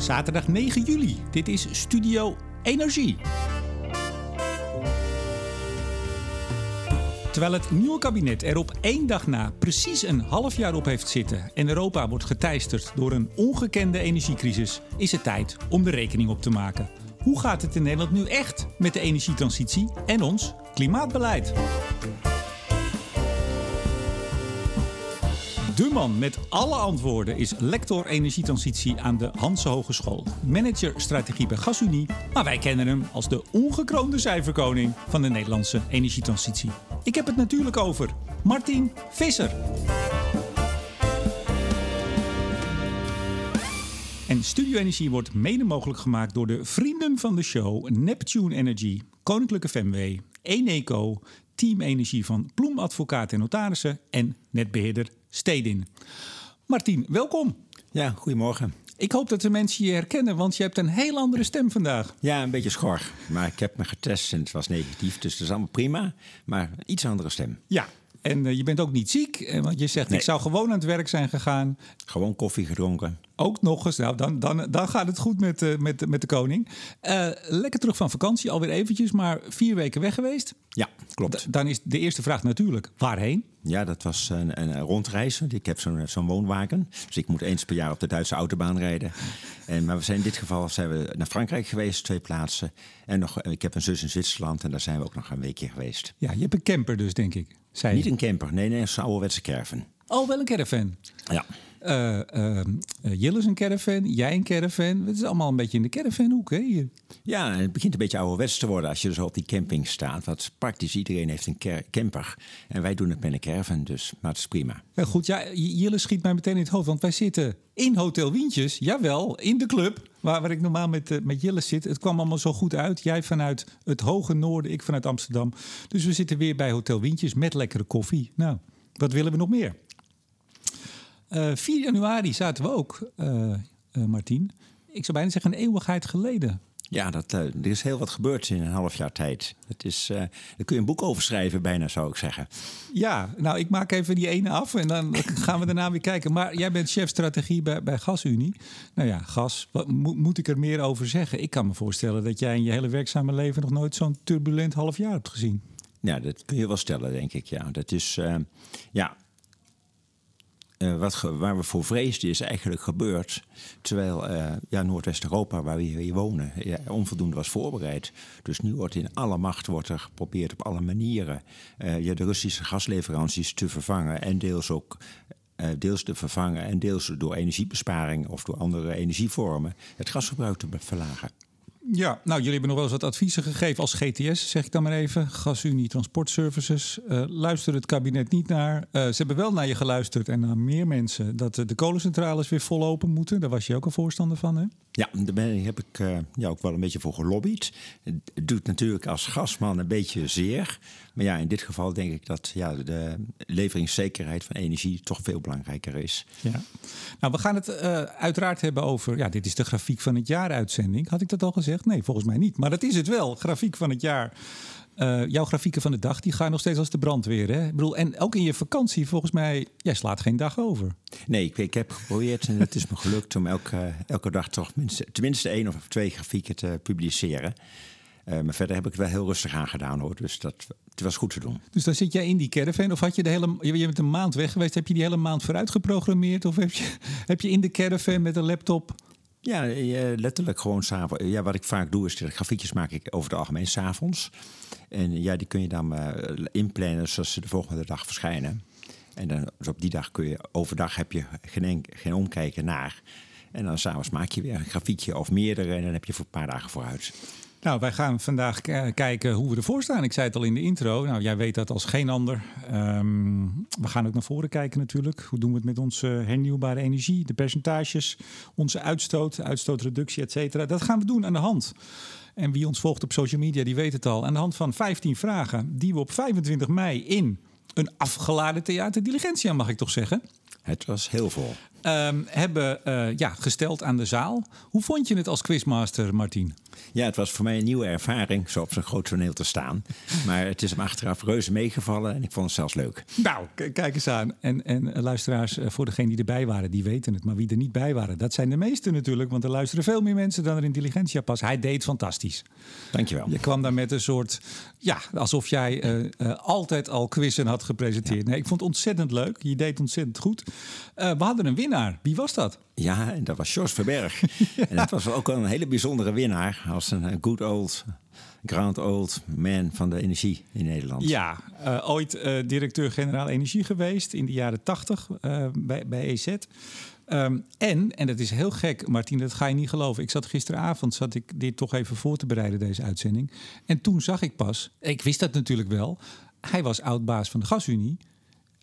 Zaterdag 9 juli. Dit is Studio Energie. Terwijl het nieuwe kabinet er op één dag na precies een half jaar op heeft zitten en Europa wordt geteisterd door een ongekende energiecrisis, is het tijd om de rekening op te maken. Hoe gaat het in Nederland nu echt met de energietransitie en ons klimaatbeleid? De man met alle antwoorden is lector energietransitie aan de Hanse Hogeschool. Manager strategie bij GasUnie, maar wij kennen hem als de ongekroonde cijferkoning van de Nederlandse energietransitie. Ik heb het natuurlijk over Martin Visser. En Studio Energie wordt mede mogelijk gemaakt door de vrienden van de show Neptune Energy, Koninklijke FMW, Eneco, Team Energie van Ploem Advocaat en Notarissen en netbeheerder Stedin. Martin, welkom. Ja, goedemorgen. Ik hoop dat de mensen je herkennen, want je hebt een heel andere stem vandaag. Ja, een beetje schor. Maar ik heb me getest en het was negatief, dus dat is allemaal prima. Maar een iets andere stem. Ja, en uh, je bent ook niet ziek, eh, want je zegt nee. ik zou gewoon aan het werk zijn gegaan. Gewoon koffie gedronken. Ook nog eens, nou dan, dan, dan gaat het goed met, uh, met, met de koning. lekker terug van vakantie, alweer eventjes, maar vier weken weg geweest. Ja, klopt. D dan is de eerste vraag natuurlijk, waarheen? Ja, dat was een, een rondreis. Ik heb zo'n zo'n woonwagen. Dus ik moet eens per jaar op de Duitse autobaan rijden. En, maar we zijn in dit geval zijn we naar Frankrijk geweest, twee plaatsen. En nog, ik heb een zus in Zwitserland en daar zijn we ook nog een weekje geweest. Ja, je hebt een camper dus, denk ik. Zei Niet een camper, nee, nee, een ouderwetse caravan. Oh, wel een caravan? Ja. Uh, uh, Jill is een caravan, jij een caravan. Het is allemaal een beetje in de caravanhoek, hè? Hier. Ja, het begint een beetje ouderwets te worden als je zo op die camping staat. Want praktisch iedereen heeft een camper. En wij doen het met een caravan, dus maar het is prima. Ja, goed, ja, Jille schiet mij meteen in het hoofd. Want wij zitten in Hotel Wientjes, jawel, in de club. Waar, waar ik normaal met, uh, met Jille zit. Het kwam allemaal zo goed uit. Jij vanuit het hoge noorden, ik vanuit Amsterdam. Dus we zitten weer bij Hotel Wientjes met lekkere koffie. Nou, wat willen we nog meer? Uh, 4 januari zaten we ook, uh, uh, Martien. Ik zou bijna zeggen een eeuwigheid geleden. Ja, dat, er is heel wat gebeurd in een half jaar tijd. Het is, daar kun je een boek over schrijven, bijna zou ik zeggen. Ja, nou, ik maak even die ene af en dan gaan we daarna weer kijken. Maar jij bent chef strategie bij, bij GasUnie. Nou ja, gas, wat mo moet ik er meer over zeggen? Ik kan me voorstellen dat jij in je hele werkzame leven nog nooit zo'n turbulent half jaar hebt gezien. Ja, dat kun je wel stellen, denk ik. Ja, dat is, ja, uh, wat, waar we voor vreesden is eigenlijk gebeurd. Terwijl uh, ja, Noordwest-Europa, waar we hier wonen, ja, onvoldoende was voorbereid. Dus nu wordt in alle macht wordt er geprobeerd op alle manieren uh, ja, de Russische gasleveranties te vervangen. En deels ook deels te vervangen en deels door energiebesparing of door andere energievormen het gasgebruik te verlagen. Ja, nou, jullie hebben nog wel eens wat adviezen gegeven als GTS, zeg ik dan maar even. GasUnie Transport Services. Uh, luister het kabinet niet naar. Uh, ze hebben wel naar je geluisterd en naar meer mensen dat de kolencentrales weer vol open moeten. Daar was je ook een voorstander van, hè? Ja, daar heb ik uh, ja, ook wel een beetje voor gelobbyd. Het doet natuurlijk als gasman een beetje zeer. Maar ja, in dit geval denk ik dat ja, de leveringszekerheid van energie toch veel belangrijker is. Ja. Nou, we gaan het uiteraard hebben over. Ja, dit is de grafiek van het jaar uitzending. Had ik dat al gezegd? Nee, volgens mij niet. Maar dat is het wel. Grafiek van het jaar. Uh, jouw grafieken van de dag, die gaan nog steeds als de brandweer. Hè? Ik bedoel, en ook in je vakantie, volgens mij, jij slaat geen dag over. Nee, ik, ik heb geprobeerd en het is me gelukt om elke, elke dag toch minstens, tenminste één of twee grafieken te publiceren. Uh, maar verder heb ik het wel heel rustig aan gedaan hoor. Dus dat het was goed te doen. Dus dan zit jij in die caravan? Of had je de hele. Je bent een maand weg geweest. Heb je die hele maand vooruit geprogrammeerd? Of heb je, heb je in de caravan met een laptop ja, letterlijk gewoon s'avonds. Ja, wat ik vaak doe is de grafiekjes maak ik over het algemeen s'avonds. En ja, die kun je dan inplannen zoals ze de volgende dag verschijnen. En dan dus op die dag kun je, overdag heb je geen, geen omkijken naar. En dan s'avonds maak je weer een grafiekje of meerdere en dan heb je voor een paar dagen vooruit. Nou, wij gaan vandaag kijken hoe we ervoor staan. Ik zei het al in de intro. Nou, jij weet dat als geen ander. Um, we gaan ook naar voren kijken natuurlijk. Hoe doen we het met onze hernieuwbare energie, de percentages, onze uitstoot, uitstootreductie, et cetera. Dat gaan we doen aan de hand. En wie ons volgt op social media, die weet het al. Aan de hand van 15 vragen die we op 25 mei in een afgeladen theater diligentia, mag ik toch zeggen? Het was heel vol. ehm, hebben uh, ja, gesteld aan de zaal. Hoe vond je het als quizmaster, Martien? Ja, het was voor mij een nieuwe ervaring, zo op zo'n groot toneel te staan. Maar het is hem achteraf reuze meegevallen en ik vond het zelfs leuk. Nou, kijk eens aan. En, en eh, luisteraars, eh, voor degenen die erbij waren, die weten het. Maar wie er niet bij waren, dat zijn de meesten natuurlijk. Want er luisteren veel meer mensen dan er intelligentia pas. Hij deed fantastisch. Dankjewel. Je kwam daar met een soort, ja, alsof jij uh, altijd al quizzen had gepresenteerd. Nee, ik vond het ontzettend leuk. Je deed ontzettend goed. We hadden een winnaar. Wie was dat? Ja, dat was Jos Verberg. En dat was ook wel een hele bijzondere winnaar. Als een good old, grand old man van de energie in Nederland. Ja, uh, ooit uh, directeur-generaal energie geweest in de jaren tachtig uh, bij, bij EZ. Um, en, en dat is heel gek, Martin, dat ga je niet geloven. Ik zat gisteravond, zat ik dit toch even voor te bereiden, deze uitzending. En toen zag ik pas, ik wist dat natuurlijk wel, hij was oud-baas van de Gasunie.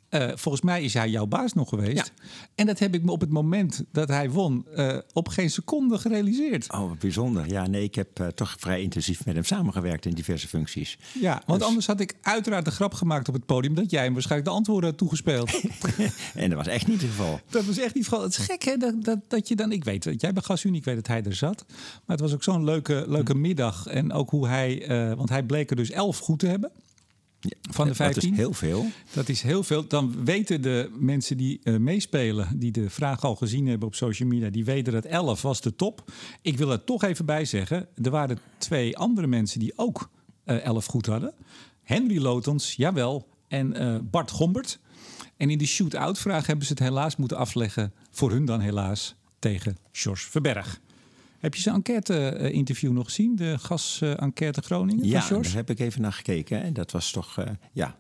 Uh, volgens mij is hij jouw baas nog geweest. Ja. En dat heb ik me op het moment dat hij won uh, op geen seconde gerealiseerd. Oh, bijzonder. Ja, nee, ik heb uh, toch vrij intensief met hem samengewerkt in diverse functies. Ja, want dus... anders had ik uiteraard de grap gemaakt op het podium dat jij hem waarschijnlijk de antwoorden had toegespeeld. en dat was echt niet het geval. Dat was echt niet het geval. Het is gek, hè, dat, dat, dat je dan. Ik weet dat jij bij Gasunie, ik weet dat hij er zat. Maar het was ook zo'n leuke, leuke middag. En ook hoe hij, want hij bleek er dus elf goed te hebben. Van de 15. Dat is heel veel. Dat is heel veel. Dan weten de mensen die uh, meespelen, die de vraag al gezien hebben op social media, die weten dat 11 was de top. Ik wil er toch even bij zeggen: er waren twee andere mensen die ook uh, 11 goed hadden. Henry Lotons, jawel, en uh, Bart Gombert. En in de shoot-out vraag hebben ze het helaas moeten afleggen, voor hun dan helaas, tegen George Verberg. Heb je zijn enquête-interview nog gezien? De gas-enquête Groningen? Ja, daar heb ik even naar gekeken. En dat was toch, uh, ja.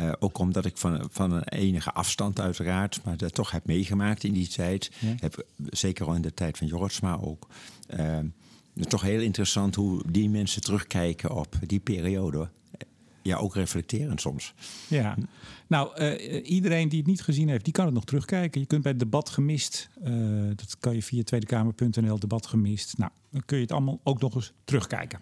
Uh, ook omdat ik van, van een enige afstand uiteraard, maar dat toch heb meegemaakt in die tijd. Ja. Heb, zeker al in de tijd van Jortsma ook. Uh, toch heel interessant hoe die mensen terugkijken op die periode ja, ook reflecterend soms. Ja, nou, uh, iedereen die het niet gezien heeft, die kan het nog terugkijken. Je kunt bij het debat gemist, uh, dat kan je via tweedekamer.nl, debat gemist. Nou, dan kun je het allemaal ook nog eens terugkijken.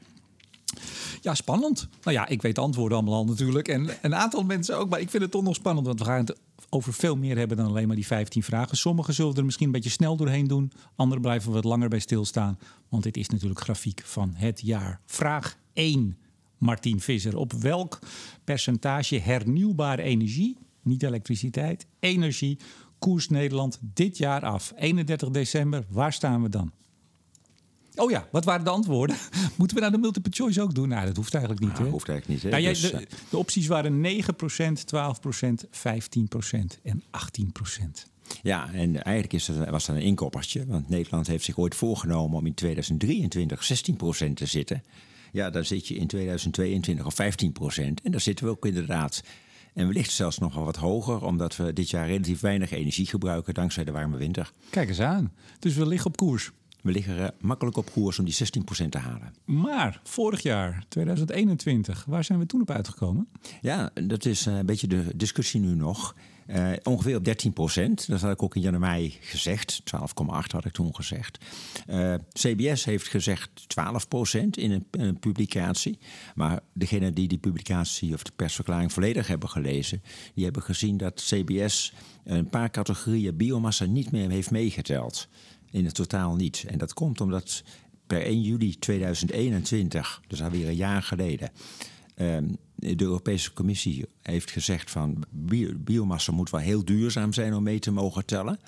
Ja, spannend. Nou ja, ik weet de antwoorden allemaal al natuurlijk. En een aantal mensen ook, maar ik vind het toch nog spannend. Want we gaan het over veel meer hebben dan alleen maar die 15 vragen. Sommige zullen er misschien een beetje snel doorheen doen. Andere blijven wat langer bij stilstaan. Want dit is natuurlijk grafiek van het jaar. Vraag 1. Martin Visser. Op welk percentage hernieuwbare energie, niet elektriciteit, energie, koers Nederland dit jaar af? 31 december, waar staan we dan? Oh ja, wat waren de antwoorden? Moeten we nou de multiple choice ook doen? Nou, dat hoeft eigenlijk niet. Nou, hè? hoeft eigenlijk niet. Nou, jij, de, de, opties waren 9%, 12%, 15% en 18%. Ja, en eigenlijk is was dat een inkoppertje. Want Nederland heeft zich ooit voorgenomen om in 2023 16% te zitten. Ja, dan zit je in 2022 op 15 procent. En daar zitten we ook inderdaad. En wellicht zelfs nog wel wat hoger, omdat we dit jaar relatief weinig energie gebruiken dankzij de warme winter. Kijk eens aan. Dus we liggen op koers. We liggen uh, makkelijk op koers om die 16% te halen. Maar vorig jaar, 2021, waar zijn we toen op uitgekomen? Ja, dat is uh, een beetje de discussie nu nog. Uh, ongeveer op 13 procent. Dat had ik ook in januari gezegd. 12,8 had ik toen gezegd. Uh, CBS heeft gezegd 12 procent in een, een, publicatie. Maar degene die die publicatie of de persverklaring volledig hebben gelezen... die hebben gezien dat CBS een paar categorieën biomassa niet meer heeft meegeteld. In het totaal niet. En dat komt omdat per 1 juli 2021, dus alweer een jaar geleden... Um, de Europese Commissie heeft gezegd van bio, biomassa moet wel heel duurzaam zijn om mee te mogen tellen.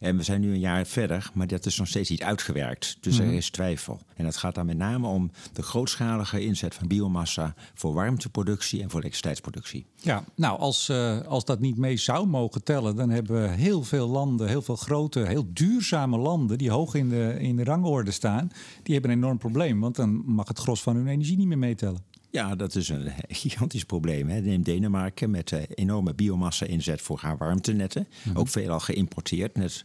En we zijn nu een jaar verder, maar dat is nog steeds niet uitgewerkt. Dus mm. er is twijfel. En dat gaat dan met name om de grootschalige inzet van biomassa voor warmteproductie en voor elektriciteitsproductie. Ja, nou, als, uh, als dat niet mee zou mogen tellen, dan hebben we heel veel landen, heel veel grote, heel duurzame landen die hoog in de, in de rangorde staan. Die hebben een enorm probleem, want dan mag het gros van hun energie niet meer meetellen. Ja, dat is een gigantisch probleem. Hè. Neem Denemarken met uh, enorme biomassa-inzet voor haar warmtenetten. Mm-hmm. Ook veelal geïmporteerd. Net.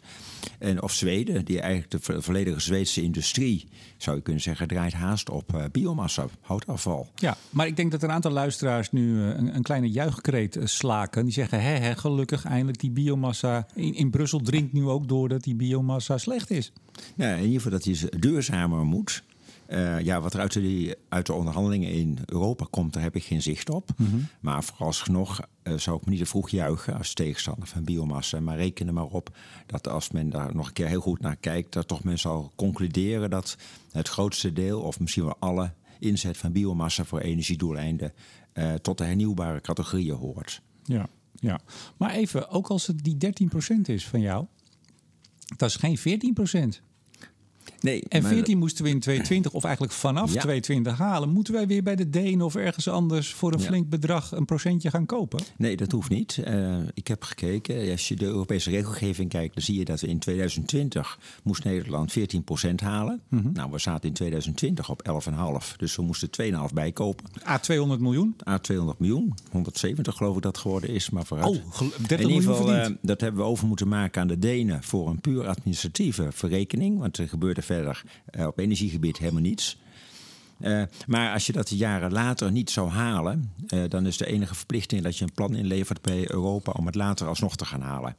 En, of Zweden, die eigenlijk de volledige Zweedse industrie, zou je kunnen zeggen, draait haast op uh, biomassa, houtafval. Ja, maar ik denk dat een aantal luisteraars nu uh, een, een, kleine juichkreet slaken. Die zeggen, hè, hè, gelukkig eindelijk die biomassa. In, in Brussel dringt nu ook door dat die biomassa slecht is. Ja, in ieder geval dat die duurzamer moet. Uh, ja, wat er uit de, uit de onderhandelingen in Europa komt, daar heb ik geen zicht op. Mhm. Maar vooralsnog uh, zou ik me niet te vroeg juichen als tegenstander van biomassa. Maar reken er maar op dat als men daar nog een keer heel goed naar kijkt, dat toch men zal concluderen dat het grootste deel, of misschien wel alle inzet van biomassa voor energiedoeleinden uh, tot de hernieuwbare categorieën hoort. Ja, ja, maar even, ook als het die 13% is van jou, dat is geen 14%. Nee, En maar- 14 moesten we in 2020, of eigenlijk vanaf Ja. 2020 halen. Moeten wij weer bij de Denen of ergens anders voor een Ja. flink bedrag een procentje gaan kopen? Nee, dat hoeft niet. Eh, ik heb gekeken. Als je de Europese regelgeving kijkt, dan zie je dat we in 2020 moest Nederland 14% halen. Nou, we zaten in 2020 op 11,5. Dus we moesten 2,5 bijkopen. A 200 miljoen. A 200 miljoen, 170 geloof ik dat geworden is, maar vooruit. Oh, gel- 30 in ieder geval, eh, dat hebben we over moeten maken aan de Denen voor een puur administratieve verrekening. Want er gebeurde verder eh, op energiegebied helemaal niets. Eh, maar als je dat jaren later niet zou halen, eh, dan is de enige verplichting dat je een plan inlevert bij Europa om het later alsnog te gaan halen.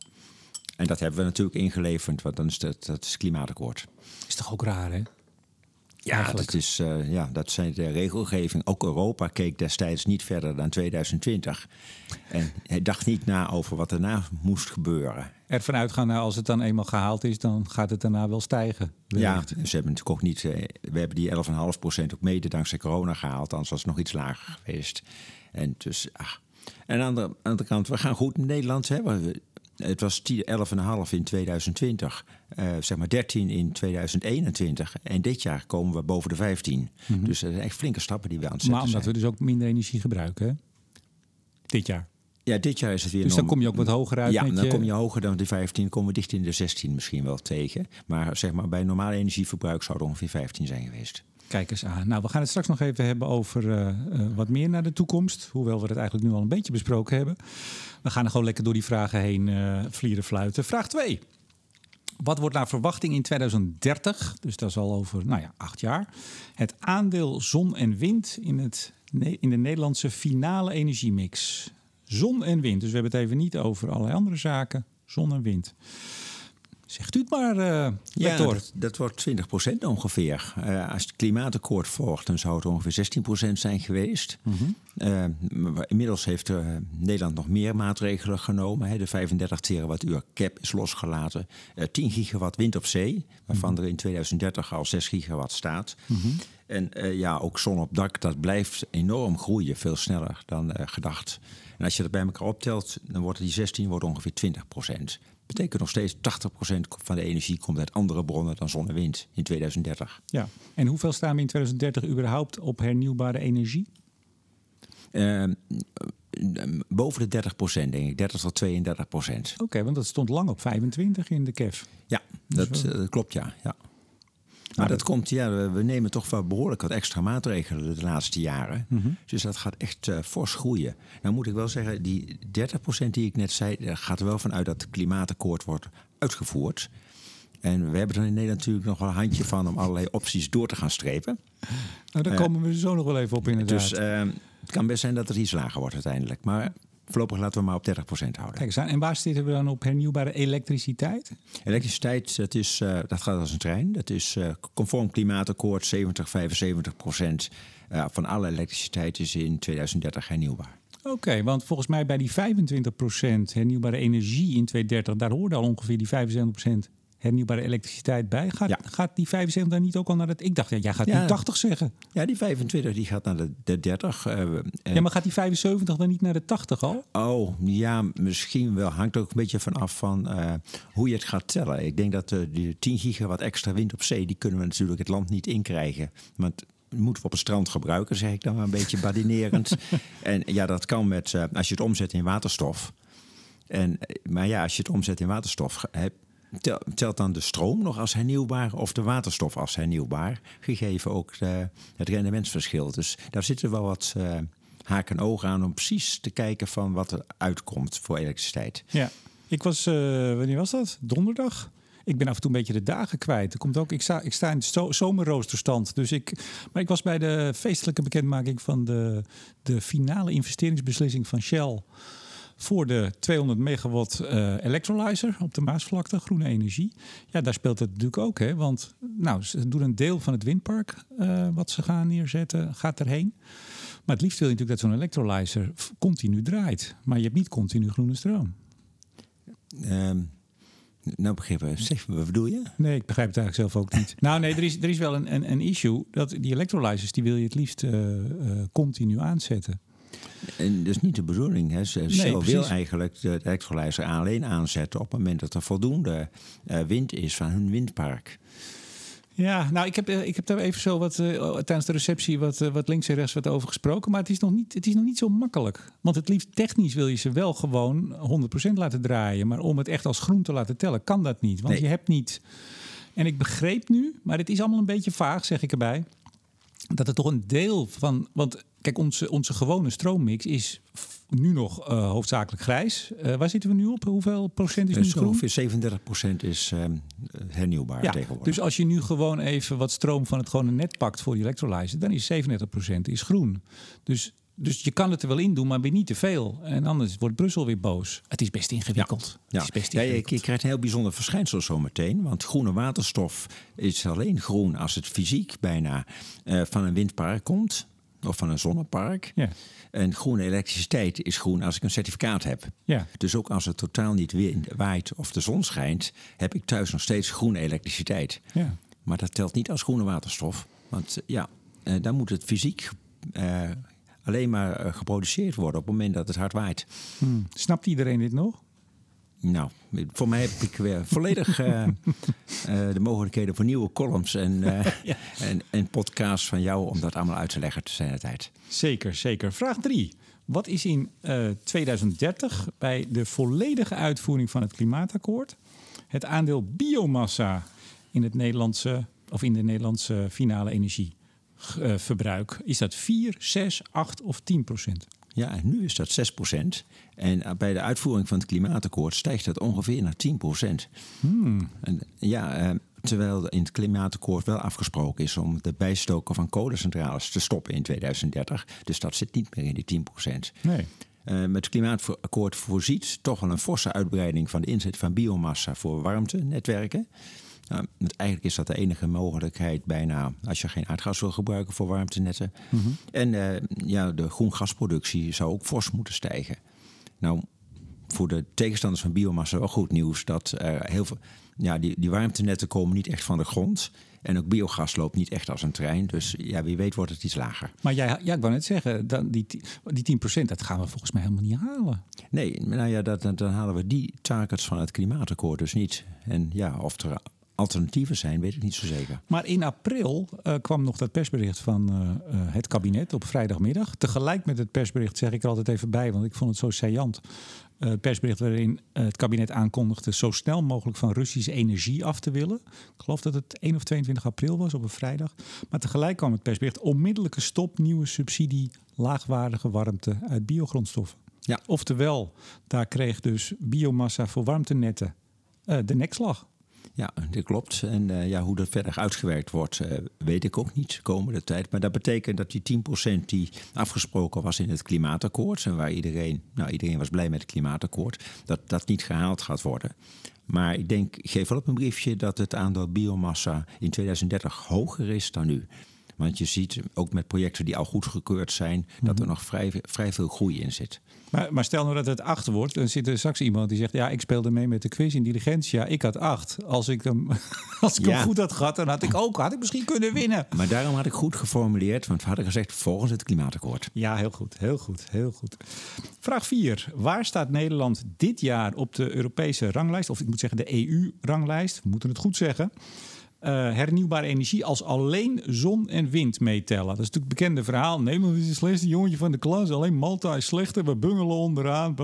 En dat hebben we natuurlijk ingeleverd, want dan is dat, dat is het klimaatakkoord. Is toch ook raar, hè? Ja, Eigenlijk. dat, is, ja, dat zijn de regelgeving. Ook Europa keek destijds niet verder dan 2020. En hij dacht niet na over wat erna moest gebeuren. Ervan uitgaan, nou, als het dan eenmaal gehaald is, dan gaat het daarna wel stijgen. Ja, ze hebben natuurlijk ook niet. eh, we hebben die 11,5% ook mede dankzij corona gehaald. Anders was het nog iets lager geweest. En dus, ach. En aan de aan de andere kant, we gaan goed in Nederland. Hè. Het was 10 11,5 in 2020, eh, zeg maar 13 in 2021. En dit jaar komen we boven de 15. Dus dat zijn echt flinke stappen die we aan het zetten Maar omdat zijn. we dus ook minder energie gebruiken, hè? Dit jaar. Ja, dit jaar is het weer Dus dan kom je ook wat hoger uit Ja, dan je- kom je hoger dan de 15, komen we dicht in de 16 misschien wel tegen. Maar zeg maar bij normaal energieverbruik zou het ongeveer 15 zijn geweest. Kijk eens aan. Nou, we gaan het straks nog even hebben over eh, eh, wat meer naar de toekomst. Hoewel we het eigenlijk nu al een beetje besproken hebben. We gaan er gewoon lekker door die vragen heen eh vlieren fluiten. Vraag 2. Wat wordt naar verwachting in 2030, dus dat is al over nou ja, acht jaar, het aandeel zon en wind in, het, in de Nederlandse finale energiemix? Zon en wind, dus we hebben het even niet over allerlei andere zaken. Zon en wind. Zegt u het maar, eh Ja, dat, dat wordt 20% ongeveer. Eh, als het klimaatakkoord volgt, dan zou het ongeveer 16% zijn geweest. Eh, maar inmiddels heeft eh, Nederland nog meer maatregelen genomen. Hè. De 35 terawattuur cap is losgelaten. Eh 10 gigawatt wind op zee, waarvan er in 2030 al 6 gigawatt staat. En eh, ja, ook zon op dak, dat blijft enorm groeien, veel sneller dan eh, gedacht. En als je dat bij elkaar optelt, dan wordt die 16 wordt ongeveer 20 Betekent nog steeds 80% van de energie komt uit andere bronnen dan zon en wind in 2030. Ja. En hoeveel staan we in 2030 überhaupt op hernieuwbare energie? Eh, eh, boven de 30% denk ik, 30 tot 32% Oké, want dat stond lang op 25 in de KEF. Ja, dat eh, klopt ja. ja. Maar dat komt, ja, we, we nemen toch wel behoorlijk wat extra maatregelen de laatste jaren. Dus dat gaat echt eh, fors groeien. Nou moet ik wel zeggen, die 30% die ik net zei, daar gaat er wel vanuit dat het klimaatakkoord wordt uitgevoerd. En we hebben er in Nederland natuurlijk nog wel een handje van om allerlei opties door te gaan strepen. Nou, daar Ja. komen we zo nog wel even op inderdaad. Dus eh, het kan best zijn dat het iets lager wordt uiteindelijk. Maar voorlopig laten we maar op 30% houden. Kijk eens aan. En waar zitten we dan op hernieuwbare elektriciteit? Elektriciteit, dat, is, eh, dat gaat als een trein. Dat is eh, conform klimaatakkoord 70, 75 procent eh, van alle elektriciteit is in 2030 hernieuwbaar. Oké, want volgens mij bij die 25% hernieuwbare energie in 2030, daar hoorde al ongeveer die 75% hernieuwbare elektriciteit bij. Gaat, Ja. gaat die 75 dan niet ook al naar het... Ik dacht, ja, jij gaat Ja. nu 80 zeggen. Ja, die 25 die gaat naar de, de 30. eh, Ja, maar gaat die 75 dan niet naar de 80 al? Oh, ja, misschien wel. Hangt ook een beetje vanaf van eh, hoe je het gaat tellen. Ik denk dat eh, die 10 gigawatt extra wind op zee... die kunnen we natuurlijk het land niet inkrijgen. Want moeten we op het strand gebruiken, zeg ik dan maar een beetje badinerend. en ja, dat kan met, als je het omzet in waterstof. En, maar ja, als je het omzet in waterstof... Heb, tel- telt dan de stroom nog als hernieuwbaar of de waterstof als hernieuwbaar? Gegeven ook het rendementsverschil. Dus daar zitten wel wat eh, haken en ogen aan om precies te kijken van wat er uitkomt voor elektriciteit. Ja. Ik was, eh, wanneer was dat? Donderdag? Ik ben af en toe een beetje de dagen kwijt. Er komt ook, ik, sta, ik sta in de zomerroosterstand. Dus ik, maar ik was bij de feestelijke bekendmaking van de, de finale investeringsbeslissing van Shell. Voor de 200 megawatt uh, electrolyzer op de Maasvlakte, groene energie. Ja, daar speelt het natuurlijk ook, hè? Want nou, ze doen een deel van het windpark uh, wat ze gaan neerzetten, gaat erheen. Maar het liefst wil je natuurlijk dat zo'n electrolyzer continu draait. Maar je hebt niet continu groene stroom. Um, nou begrijp ik. Zeg, wat bedoel je? Nee, ik begrijp het eigenlijk zelf ook niet. nou nee, er is, er is wel een, een, een issue. Dat die electrolyzers, die wil je het liefst uh, uh, continu aanzetten. En dat is niet de bedoeling. Hè. Shell nee, wil eigenlijk de electrolyzer alleen aanzetten op het moment dat er voldoende uh, wind is van hun windpark. Ja, nou, ik heb, ik heb daar even zo wat uh, tijdens de receptie wat, uh, wat links en rechts wat over gesproken. Maar het is, nog niet, het is nog niet zo makkelijk. Want het liefst technisch wil je ze wel gewoon 100% laten draaien. Maar om het echt als groen te laten tellen, kan dat niet. Want nee. je hebt niet. En ik begreep nu, maar het is allemaal een beetje vaag, zeg ik erbij. Dat er toch een deel van. Want kijk, onze, onze gewone stroommix is nu nog uh, hoofdzakelijk grijs. Uh, waar zitten we nu op? Hoeveel procent is nu dus groen? Ongeveer 37 procent is uh, hernieuwbaar ja, tegenwoordig. Dus als je nu gewoon even wat stroom van het gewone net pakt voor die elektrolyse, dan is 37 procent is groen. Dus, dus je kan het er wel in doen, maar weer niet te veel. En anders wordt Brussel weer boos. Het is best ingewikkeld. Ja, Het is best ja, ingewikkeld. je, je krijgt een heel bijzonder verschijnsel zo meteen. Want groene waterstof is alleen groen als het fysiek bijna uh, van een windpark komt. Of van een zonnepark. Ja. En groene elektriciteit is groen als ik een certificaat heb. Ja. Dus ook als het totaal niet wind, waait of de zon schijnt, heb ik thuis nog steeds groene elektriciteit. Ja. Maar dat telt niet als groene waterstof. Want ja, uh, dan moet het fysiek uh, alleen maar geproduceerd worden op het moment dat het hard waait. Hmm. Snapt iedereen dit nog? Nou, voor mij heb ik weer volledig uh, uh, de mogelijkheden voor nieuwe columns en, uh, ja. en, en, podcasts van jou om dat allemaal uit te leggen te zijn de tijd. Zeker, zeker. Vraag 3. Wat is in 2030 bij de volledige uitvoering van het klimaatakkoord het aandeel biomassa in het Nederlandse of in de Nederlandse finale energieverbruik? Is dat 4, 6, 8 of 10 procent? Ja, en nu is dat 6 procent. En bij de uitvoering van het klimaatakkoord stijgt dat ongeveer naar 10 procent. Hmm. En ja, eh, terwijl in het klimaatakkoord wel afgesproken is om de bijstoken van kolencentrales te stoppen in 2030. Dus dat zit niet meer in die 10 procent. Nee. Uh, met het klimaatakkoord voorziet toch wel een forse uitbreiding van de inzet van biomassa voor warmtenetwerken. Nou, eigenlijk is dat de enige mogelijkheid bijna als je geen aardgas wil gebruiken voor warmtenetten. Mhm. En uh, ja, de groen gasproductie zou ook fors moeten stijgen. Nou, voor de tegenstanders van biomassa wel goed nieuws dat heel veel. Ja, die, die warmtenetten komen niet echt van de grond. En ook biogas loopt niet echt als een trein. Dus ja, wie weet wordt het iets lager. Maar jij, ja, ik wou net zeggen, dan die, die 10% dat gaan we volgens mij helemaal niet halen. Nee, nou ja, dat, dan, dan halen we die targets van het klimaatakkoord dus niet. En ja, of er alternatieven zijn, weet ik niet zo zeker. Maar in april uh, kwam nog dat persbericht van uh, uh, het kabinet op vrijdagmiddag. Tegelijk met het persbericht zeg ik er altijd even bij, want ik vond het zo saillant. Het persbericht waarin het kabinet aankondigde zo snel mogelijk van Russische energie af te willen. Ik geloof dat het 1 of 22 april was op een vrijdag. Maar tegelijk kwam het persbericht onmiddellijke stop nieuwe subsidie laagwaardige warmte uit biogrondstoffen. Ja. Oftewel, daar kreeg dus biomassa voor warmtenetten de nekslag. Ja, dat klopt. En uh, ja, hoe dat verder uitgewerkt wordt, uh, weet ik ook niet de komende tijd. Maar dat betekent dat die 10% die afgesproken was in het klimaatakkoord, en waar iedereen, nou iedereen was blij met het klimaatakkoord, dat dat niet gehaald gaat worden. Maar ik denk, ik geef wel op een briefje dat het aandeel biomassa in 2030 hoger is dan nu. Want je ziet ook met projecten die al goedgekeurd zijn, dat er nog vrij, vrij veel groei in zit. Maar, maar, stel nou dat het 8 wordt, dan zit er straks iemand die zegt: Ja, ik speelde mee met de quiz in Diligentia. Ik had 8. Als ik hem, als ik Ja. hem goed had gehad, dan had ik ook had ik misschien kunnen winnen. Maar daarom had ik goed geformuleerd, want we hadden gezegd volgens het klimaatakkoord. Ja, heel goed, heel goed, heel goed. Vraag 4. Waar staat Nederland dit jaar op de Europese ranglijst? Of ik moet zeggen de EU-ranglijst. We moeten het goed zeggen. Uh, hernieuwbare energie als alleen zon en wind meetellen. Dat is natuurlijk het bekende verhaal. Nederland is het slechtste jongetje van de klas. Alleen Malta is slechter. We bungelen onderaan.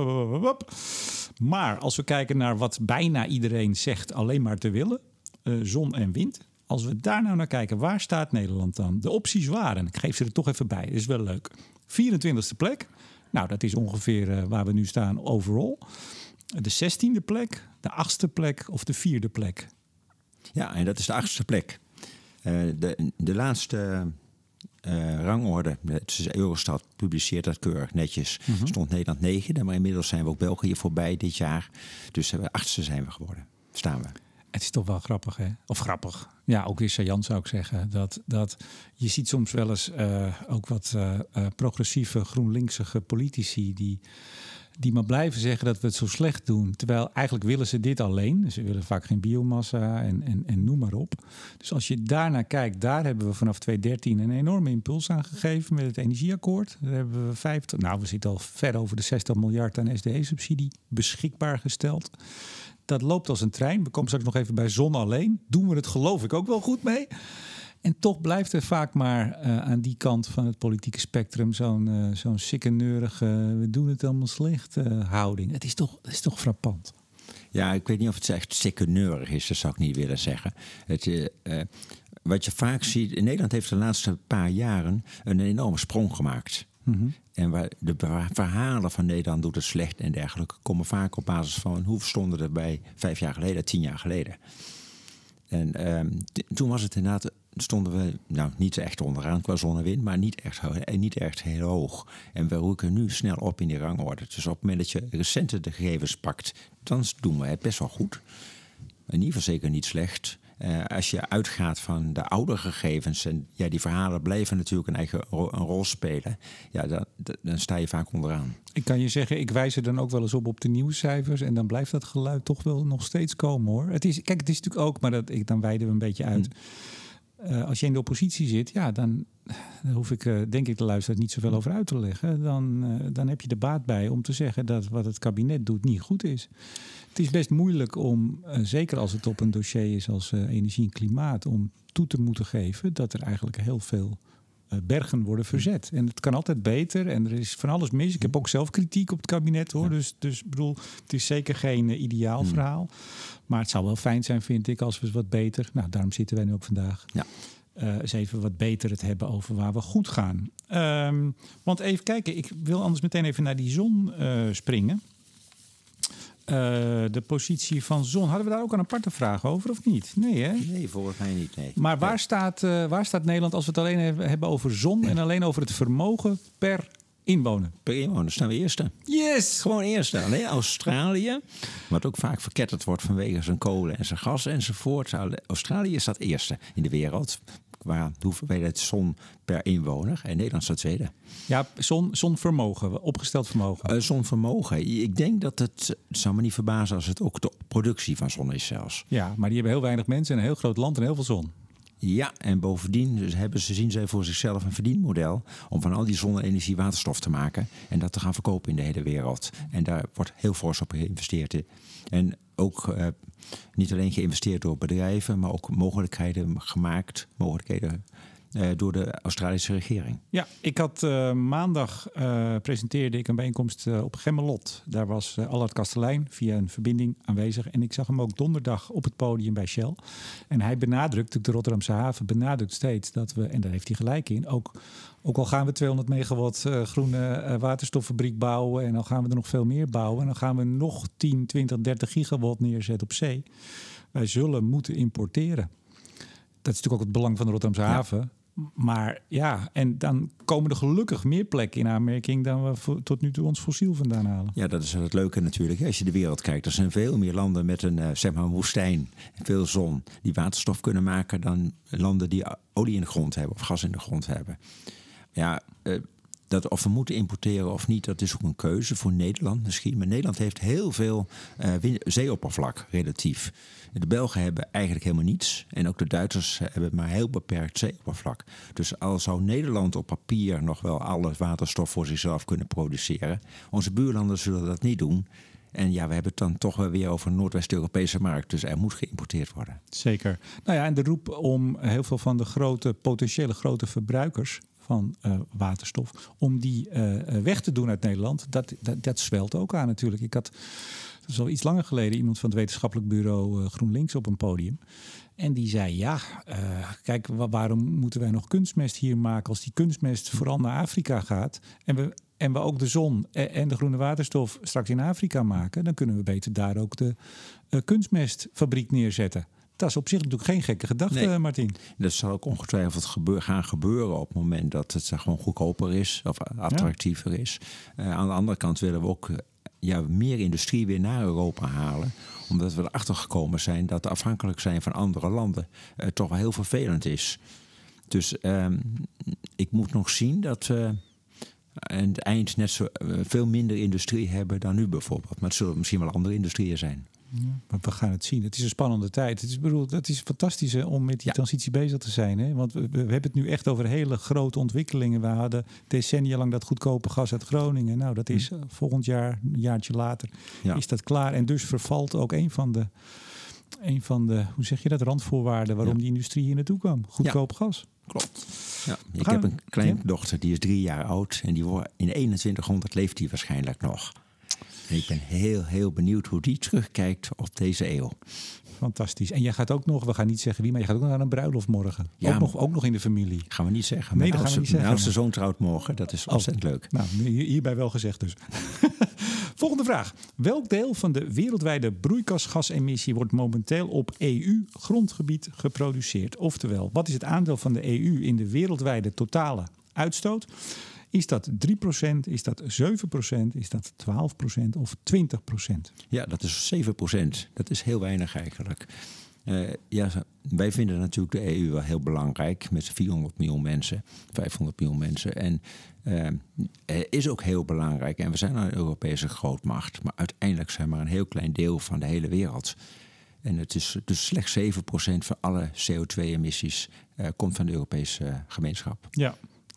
Maar als we kijken naar wat bijna iedereen zegt alleen maar te willen. Uh, zon en wind. Als we daar nou naar kijken, waar staat Nederland dan? De opties waren, ik geef ze er toch even bij, is wel leuk. 24e plek. Nou, dat is ongeveer uh, waar we nu staan overall. De 16e plek, de 8e plek of de vierde plek. Ja, en dat is de achtste plek. Uh, de, de laatste uh, rangorde. Dus Eurostat publiceert dat keurig netjes. Mhm. Stond Nederland negende, maar inmiddels zijn we ook België voorbij dit jaar. Dus uh, achtste zijn we geworden. Staan we. Het is toch wel grappig, hè? Of grappig. Ja, ook weer saillant zou ik zeggen. Dat, dat je ziet soms wel eens uh, ook wat progressieve GroenLinksige politici die, die maar blijven zeggen dat we het zo slecht doen. Terwijl eigenlijk willen ze dit alleen. Ze willen vaak geen biomassa en, en, en noem maar op. Dus als je daarnaar kijkt, daar hebben we vanaf 2013 een enorme impuls aan gegeven met het energieakkoord. Daar hebben we 50, nou we zitten al ver over de 60 miljard aan SDE-subsidie beschikbaar gesteld dat loopt als een trein. We komen straks nog even bij zon alleen. Doen we het geloof ik ook wel goed mee. En toch blijft er vaak maar uh, aan die kant van het politieke spectrum zo'n uh, zo'n sikkeneurige, we doen het allemaal slecht uh, houding. Het is, toch, het is toch frappant. Ja, ik weet niet of het echt sikkeneurig is, dat zou ik niet willen zeggen. Het, wat je vaak ziet, in Nederland heeft de laatste paar jaren een enorme sprong gemaakt. Mm -hmm. En waar de verhalen van Nederland doet het slecht en dergelijke komen vaak op basis van hoe stonden er bij vijf jaar geleden, tien jaar geleden. En um, toen was het inderdaad, stonden we nou niet echt onderaan qua zonnewind, maar niet echt, niet echt heel hoog. En we roeken nu snel op in die rangorde. Dus op het moment dat je recente de gegevens pakt, dan doen we het best wel goed. In ieder geval zeker niet slecht. Uh, als je uitgaat van de oude gegevens en ja, die verhalen blijven natuurlijk een eigen ro een rol spelen, ja, dan, dan sta je vaak onderaan. Ik kan je zeggen, ik wijs er dan ook wel eens op op de nieuwscijfers en dan blijft dat geluid toch wel nog steeds komen hoor. Het is, kijk, het is natuurlijk ook, maar dat, ik, dan wijden we een beetje uit. Hmm. Uh, als je in de oppositie zit, ja, dan, dan hoef ik, uh, denk ik, de luisteraar niet zoveel over uit te leggen. Dan, uh, dan heb je de baat bij om te zeggen dat wat het kabinet doet niet goed is. Het is best moeilijk om, zeker als het op een dossier is als energie en klimaat, om toe te moeten geven dat er eigenlijk heel veel bergen worden verzet. En het kan altijd beter en er is van alles mis. Ik heb ook zelf kritiek op het kabinet hoor. Dus, dus bedoel, het is zeker geen ideaal verhaal. Maar het zou wel fijn zijn, vind ik, als we wat beter. Nou, daarom zitten wij nu ook vandaag. Ja. Uh, eens even wat beter het hebben over waar we goed gaan. Um, want even kijken, ik wil anders meteen even naar die zon uh, springen. Uh, de positie van zon. Hadden we daar ook een aparte vraag over of niet? Nee, hè? Nee, volgens mij niet. Nee. Maar waar, staat, waar staat Nederland als we het alleen hebben over zon en alleen over het vermogen per inwoner? Per inwoner staan we eerste. Yes! Gewoon eerste. Alleen Australië, wat ook vaak verketterd wordt vanwege zijn kolen en zijn gas enzovoort. Australië staat eerste in de wereld qua hoeveelheid zon per inwoner. En Nederland staat tweede. Ja, zon, zonvermogen, opgesteld vermogen. Uh, zonvermogen. Ik denk dat het, het zou me niet verbazen als het ook de productie van zon is zelfs. Ja, maar die hebben heel weinig mensen en een heel groot land en heel veel zon. Ja, en bovendien dus hebben ze, zien zij voor zichzelf een verdienmodel om van al die zonne-energie waterstof te maken en dat te gaan verkopen in de hele wereld. En daar wordt heel fors op geïnvesteerd. En ook uh, niet alleen geïnvesteerd door bedrijven, maar ook mogelijkheden gemaakt, mogelijkheden uh, door de Australische regering. Ja, ik had uh, maandag uh, presenteerde ik een bijeenkomst op Gemmelot. Daar was Allard Kastelein via een verbinding aanwezig. En ik zag hem ook donderdag op het podium bij Shell. En hij benadrukt, de Rotterdamse haven benadrukt steeds dat we, en daar heeft hij gelijk in, ook, ook al gaan we 200 megawatt groene waterstoffabriek bouwen en dan gaan we er nog veel meer bouwen. En dan gaan we nog 10, 20, 30 gigawatt neerzetten op zee. Wij zullen moeten importeren. Dat is natuurlijk ook het belang van de Rotterdamse haven. Maar ja, en dan komen er gelukkig meer plekken in aanmerking dan we tot nu toe ons fossiel vandaan halen. Ja, dat is het leuke natuurlijk. Als je de wereld kijkt, er zijn veel meer landen met een, eh, zeg maar, woestijn veel zon die waterstof kunnen maken dan landen die olie in de grond hebben of gas in de grond hebben. Ja, eh, dat of we moeten importeren of niet, dat is ook een keuze voor Nederland misschien. Maar Nederland heeft heel veel eh, zeeoppervlak relatief. De Belgen hebben eigenlijk helemaal niets. En ook de Duitsers hebben maar heel beperkt zeeoppervlak. Dus al zou Nederland op papier nog wel alle waterstof voor zichzelf kunnen produceren. Onze buurlanden zullen dat niet doen. En ja, we hebben het dan toch weer over een Noordwest-Europese markt. Dus er moet geïmporteerd worden. Zeker. Nou ja, en de roep om heel veel van de grote, potentiële grote verbruikers van eh, waterstof, om die eh, eh, weg te doen uit Nederland, dat, dat, dat zwelt ook aan natuurlijk. Ik had, dat is al iets langer geleden, iemand van het wetenschappelijk bureau eh, GroenLinks op een podium. En die zei, ja, eh, kijk, wa- waarom moeten wij nog kunstmest hier maken als die kunstmest vooral naar Afrika gaat en we, en we ook de zon en, en de groene waterstof straks in Afrika maken, dan kunnen we beter daar ook de eh, kunstmestfabriek neerzetten. Dat is op zich natuurlijk geen gekke gedachte, Nee. Martin. Dat zal ook ongetwijfeld gebeur, gaan gebeuren op het moment dat het gewoon goedkoper is of attractiever is. Aan de andere kant willen we ook ja, meer industrie weer naar Europa halen. Omdat we erachter gekomen zijn dat afhankelijk zijn van andere landen eh, toch wel heel vervelend is. Dus ehm, ik moet nog zien dat we aan het eind net zo eh, veel minder industrie hebben dan nu bijvoorbeeld. Maar het zullen misschien wel andere industrieën zijn. Maar we gaan het zien. Het is een spannende tijd. Het is, bedoel, het is fantastisch hè, om met die Ja. transitie bezig te zijn. Hè? Want we, we hebben het nu echt over hele grote ontwikkelingen. We hadden decennia lang dat goedkope gas uit Groningen. Nou, dat is eh, volgend jaar, een jaartje later, Ja. is dat klaar. En dus vervalt ook een van de, een van de hoe zeg je dat, randvoorwaarden waarom die industrie hier naartoe kwam. Goedkoop gas. Klopt. Ja, ik heb een kleindochter die is drie jaar oud en die wordt in 2100 leeft die waarschijnlijk nog. Ik ben heel, heel benieuwd hoe die terugkijkt op deze eeuw. Fantastisch. En jij gaat ook nog, we gaan niet zeggen wie, maar je gaat ook nog naar een bruiloft morgen. Ja, ook, nog, ook nog in de familie. Gaan we niet zeggen. Nee, dat gaan we niet zeggen, mijn oudste maar- zoon trouwt morgen. Dat is ontzettend leuk. Nou, hier- hierbij wel gezegd dus. Volgende vraag. Welk deel van de wereldwijde broeikasgasemissie wordt momenteel op EU-grondgebied geproduceerd? Oftewel, wat is het aandeel van de EU in de wereldwijde totale uitstoot? Is dat 3%, is dat 7%, is dat 12% of 20%? Ja, dat is 7% Dat is heel weinig eigenlijk. Eh, ja, wij vinden natuurlijk de EU wel heel belangrijk met 400 miljoen mensen, 500 miljoen mensen. En eh, is ook heel belangrijk. En we zijn een Europese grootmacht, maar uiteindelijk zijn we maar een heel klein deel van de hele wereld. En het is dus slechts 7% van alle CO2-emissies eh, komt van de Europese gemeenschap. Ja.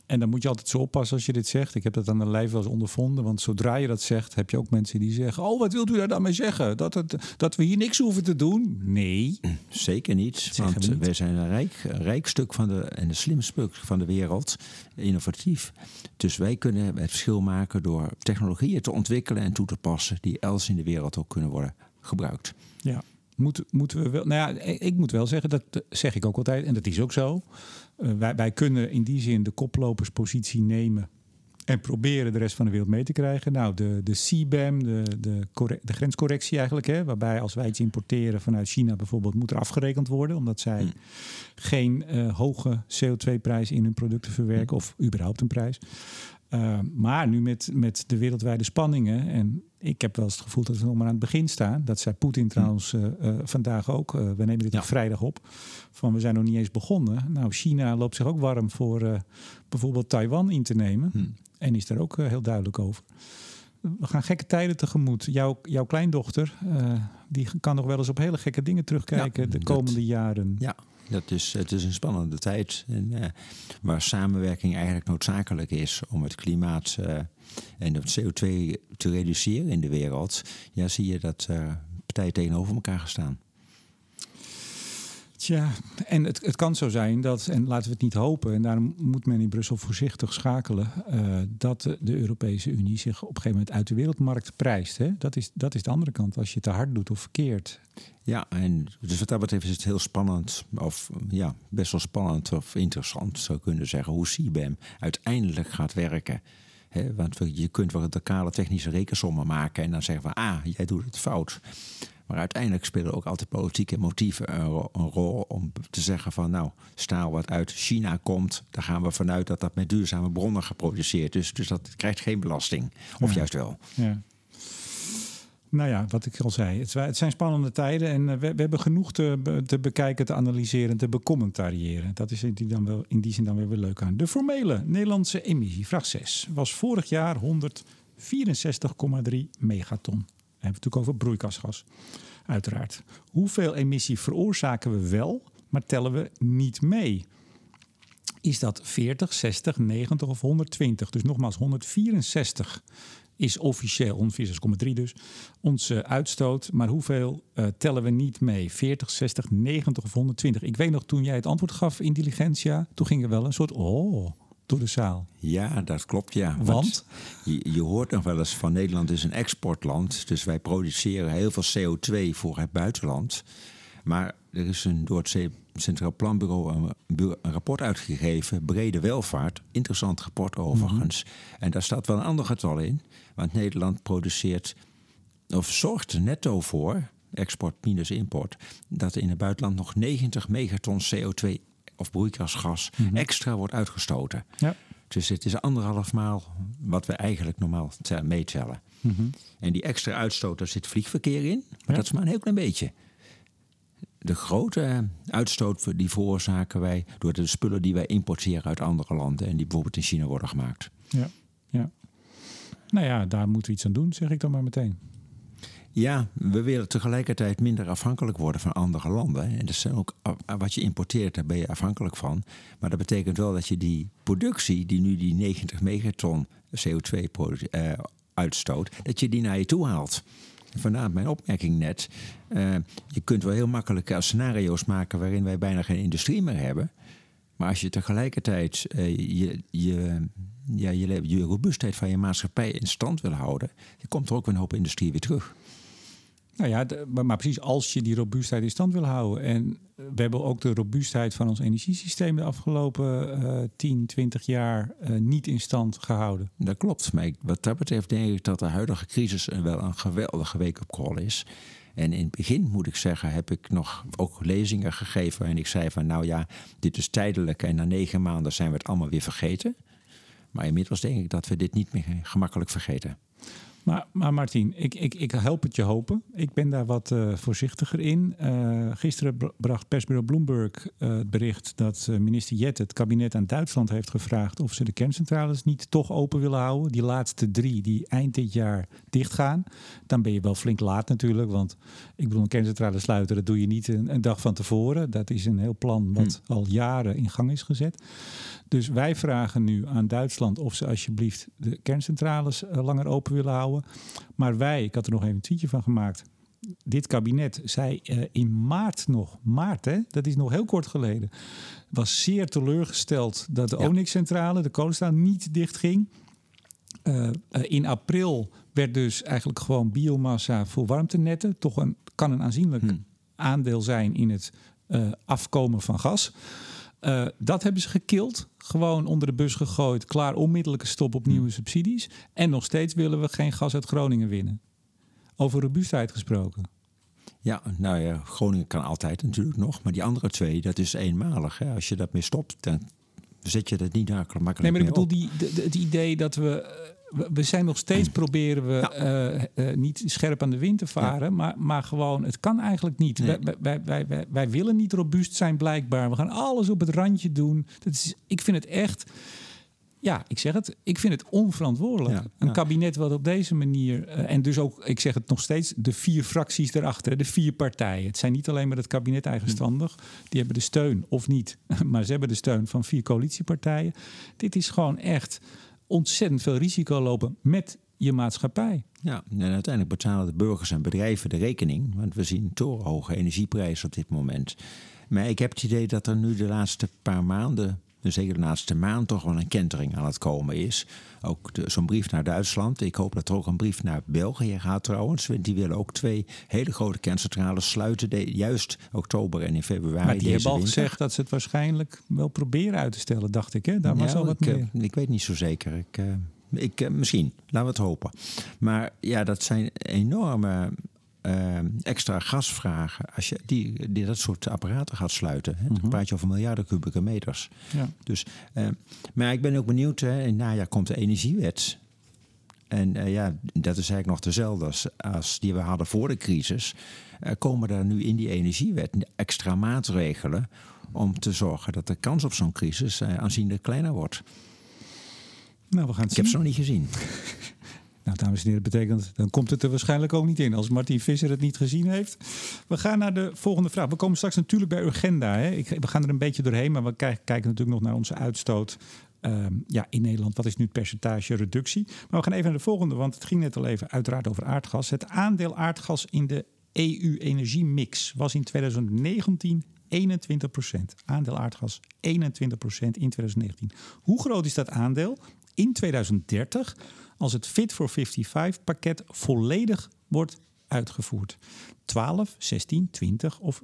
En dan moet je altijd zo oppassen als je dit zegt. Ik heb dat aan de lijf wel eens ondervonden. Want zodra je dat zegt, heb je ook mensen die zeggen... oh, wat wilt u daar dan mee zeggen? Dat, het, dat we hier niks hoeven te doen? Nee. Zeker niet, want we niet. wij zijn een rijk, rijk stuk van de, en een slim stuk van de wereld, innovatief. Dus wij kunnen het verschil maken door technologieën te ontwikkelen en toe te passen die elders in de wereld ook kunnen worden gebruikt. Ja. Moet, moeten we wel. Nou ja, ik moet wel zeggen, dat zeg ik ook altijd, en dat is ook zo. Eh, wij, wij kunnen in die zin de koploperspositie nemen en proberen de rest van de wereld mee te krijgen. Nou, de, de CBAM, de, de, de grenscorrectie eigenlijk, hè, waarbij als wij iets importeren vanuit China bijvoorbeeld, moet er afgerekend worden, omdat zij Hmm. geen eh, hoge CO2-prijs in hun producten verwerken, of überhaupt een prijs. Uh, maar nu met, met de wereldwijde spanningen, en ik heb wel eens het gevoel dat we nog maar aan het begin staan. Dat zei Poetin trouwens uh, uh, vandaag ook. Uh, we nemen dit Ja. op vrijdag op. Van we zijn nog niet eens begonnen. Nou, China loopt zich ook warm voor bijvoorbeeld Taiwan in te nemen. Hm. En is daar ook heel duidelijk over. We gaan gekke tijden tegemoet. Jouw, jouw kleindochter, die kan nog wel eens op hele gekke dingen terugkijken Ja, de dat- komende jaren. Ja, dat is, het is een spannende tijd en, eh, waar samenwerking eigenlijk noodzakelijk is om het klimaat eh, en het CO2 te reduceren in de wereld. Ja, zie je dat partijen tegenover elkaar gaan staan. Tja, en het, het kan zo zijn dat, en laten we het niet hopen, en daarom moet men in Brussel voorzichtig schakelen, uh, dat de, Europese Unie zich op een gegeven moment uit de wereldmarkt prijst. Hè? Dat, is, dat is de andere kant, als je het te hard doet of verkeerd. Ja, en dus wat dat betreft is het heel spannend, of ja, best wel spannend of interessant zou kunnen zeggen, hoe CBAM uiteindelijk gaat werken. Want je kunt wel de kale technische rekensommen maken en dan zeggen we, ah, jij doet het fout. Maar uiteindelijk spelen ook altijd politieke motieven een, ro een, rol om te zeggen van nou, staal wat uit China komt, daar gaan we vanuit dat dat met duurzame bronnen geproduceerd is. Dus dat krijgt geen belasting. Of Ja. juist wel. Ja. Nou ja, wat ik al zei, het, zijn spannende tijden en eh, we, we hebben genoeg te bekijken, te analyseren, te becommentariëren. Dat is in die, dan wel, in die zin dan weer, weer leuk aan. De formele Nederlandse emissie, vraag 6, was vorig jaar 164,3 megaton. We hebben het natuurlijk over broeikasgas, uiteraard. Hoeveel emissie veroorzaken we wel, maar tellen we niet mee? Is dat 40, 60, 90 of 120? Dus nogmaals, 164 is officieel, 164,3 dus, onze uitstoot. Maar hoeveel uh, tellen we niet mee? 40, 60, 90 of 120? Ik weet nog, toen jij het antwoord gaf in Diligentia, toen ging er wel een soort oh door de zaal. Ja, dat klopt, ja. Want? Je, je, hoort nog wel eens van Nederland is een exportland. Dus wij produceren heel veel CO2 voor het buitenland. Maar er is een, door het Centraal Planbureau een, een, rapport uitgegeven, Brede Welvaart. Interessant rapport overigens. Mm -hmm. En daar staat wel een ander getal in. Want Nederland produceert, of zorgt netto voor, export minus import, dat in het buitenland nog 90 megaton CO2 of broeikasgas extra wordt uitgestoten. Ja. Dus het is anderhalf maal wat we eigenlijk normaal te- meetellen. En die extra uitstoot, daar zit vliegverkeer in, maar Ja. dat is maar een heel klein beetje. De grote eh, uitstoot die veroorzaken wij door de spullen die wij importeren uit andere landen en die bijvoorbeeld in China worden gemaakt. Ja, ja. Nou ja, daar moeten we iets aan doen, zeg ik dan maar meteen. Ja, we willen tegelijkertijd minder afhankelijk worden van andere landen. En zijn ook a- wat je importeert, daar ben je afhankelijk van. Maar dat betekent wel dat je die productie, die nu die 90 megaton CO2 produ- eh, uitstoot, dat je die naar je toe haalt. Vandaar mijn opmerking net. eh, je kunt wel heel makkelijk eh, scenario's maken waarin wij bijna geen industrie meer hebben. Maar als je tegelijkertijd eh, je, je, ja, je, je robuustheid van je maatschappij in stand wil houden, dan komt er ook een hoop industrie weer terug. Nou ja, maar, precies als je die robuustheid in stand wil houden. En eh, we hebben ook de robuustheid van ons energiesysteem de afgelopen eh 10, 20 jaar eh, niet in stand gehouden. Dat klopt. Maar wat dat betreft denk ik dat de huidige crisis wel een geweldige wake-up call is. En in het begin, moet ik zeggen, heb ik nog ook lezingen gegeven. En ik zei van, nou ja, dit is tijdelijk. En na negen maanden zijn we het allemaal weer vergeten. Maar inmiddels denk ik dat we dit niet meer gemakkelijk vergeten. Maar, maar Martien, ik, ik, ik help het je hopen. Ik ben daar wat eh, voorzichtiger in. Eh, gisteren bra- bracht persbureau Bloomberg eh, het bericht dat minister Jette het kabinet aan Duitsland heeft gevraagd of ze de kerncentrales niet toch open willen houden. Die laatste drie die eind dit jaar dichtgaan. Dan ben je wel flink laat natuurlijk. Want ik bedoel, een kerncentrale sluiten, dat doe je niet een, een dag van tevoren. Dat is een heel plan wat al jaren in gang is gezet. Dus wij vragen nu aan Duitsland of ze alsjeblieft de kerncentrales langer open willen houden. Maar wij, ik had er nog even een tweetje van gemaakt. Dit kabinet zei eh, in maart nog, maart hè, dat is nog heel kort geleden, was zeer teleurgesteld dat de Ja. Onyx-centrale, de kolencentrale, niet dichtging. Eh, in april werd dus eigenlijk gewoon biomassa voor warmtenetten. Toch een, kan een aanzienlijk Hmm. aandeel zijn in het afkomen van gas. Eh, dat hebben ze gekild. Gewoon onder de bus gegooid. Klaar onmiddellijke stop op nieuwe subsidies. En nog steeds willen we geen gas uit Groningen winnen. Over robuustheid gesproken. Ja, nou ja, Groningen kan altijd natuurlijk nog. Maar die andere twee, dat is eenmalig. Hè. Als je dat mee stopt, dan zet je dat niet makkelijk Nee, maar ik bedoel die, de- de- het idee dat we... we- zijn nog steeds proberen we Ja. eh, eh, niet scherp aan de wind te varen, maar, maar gewoon, het kan eigenlijk niet. Nee. Wij, wij, wij, wij, wij willen niet robuust zijn, blijkbaar. We gaan alles op het randje doen. Dat is, ik vind het echt, ja, ik zeg het, ik vind het onverantwoordelijk. Ja, Een kabinet wat op deze manier, eh, en dus ook, ik zeg het nog steeds, de vier fracties erachter, de vier partijen. Het zijn niet alleen maar het kabinet eigenstandig, die hebben de steun of niet, maar ze hebben de steun van vier coalitiepartijen. Dit is gewoon echt ontzettend veel risico lopen met je maatschappij. Ja, en uiteindelijk betalen de burgers en bedrijven de rekening. Want we zien torenhoge energieprijzen op dit moment. Maar ik heb het idee dat er nu de laatste paar maanden, dus zeker de laatste maand, toch wel een kentering aan het komen is. Ook zo'n brief naar Duitsland. Ik hoop dat er ook een brief naar België gaat trouwens. Want die willen ook twee hele grote kerncentrales sluiten. de- juist oktober en in februari. maar die deze hebben al winter. gezegd dat ze het waarschijnlijk wel proberen uit te stellen, dacht ik. Hè? Daar was Ja, al wat ik, eh, meer. ik weet niet zo zeker. Ik, eh, ik, eh, misschien, laten we het hopen. Maar ja, dat zijn enorme eh, extra gasvragen. Als je die, die, dat soort apparaten gaat sluiten, hè, dan praat je over miljarden kubieke meters. Ja. Dus, eh, maar ik ben ook benieuwd, hè, in het najaar komt de energiewet. En eh, ja, dat is eigenlijk nog dezelfde als, als die we hadden voor de crisis. Komen er nu in die energiewet extra maatregelen om te zorgen dat de kans op zo'n crisis eh, aanzienlijk kleiner wordt. Nou, we gaan het Ik heb ze nog niet gezien. Nou, dames en heren, betekent dan komt het er waarschijnlijk ook niet in als Martin Visser het niet gezien heeft. We gaan naar de volgende vraag. We komen straks natuurlijk bij Urgenda. Hè. Ik, we gaan er een beetje doorheen, maar we kijken, natuurlijk nog naar onze uitstoot. Ehm, ja, in Nederland, wat is nu het percentage reductie? Maar we gaan even naar de volgende, want het ging net al even uiteraard over aardgas. Het aandeel aardgas in de EU-energiemix was in 2019 21% Aandeel aardgas 21% in 2019. Hoe groot is dat aandeel in 2030 als het Fit for 55 pakket volledig wordt uitgevoerd? 12, 16, 20 of 24%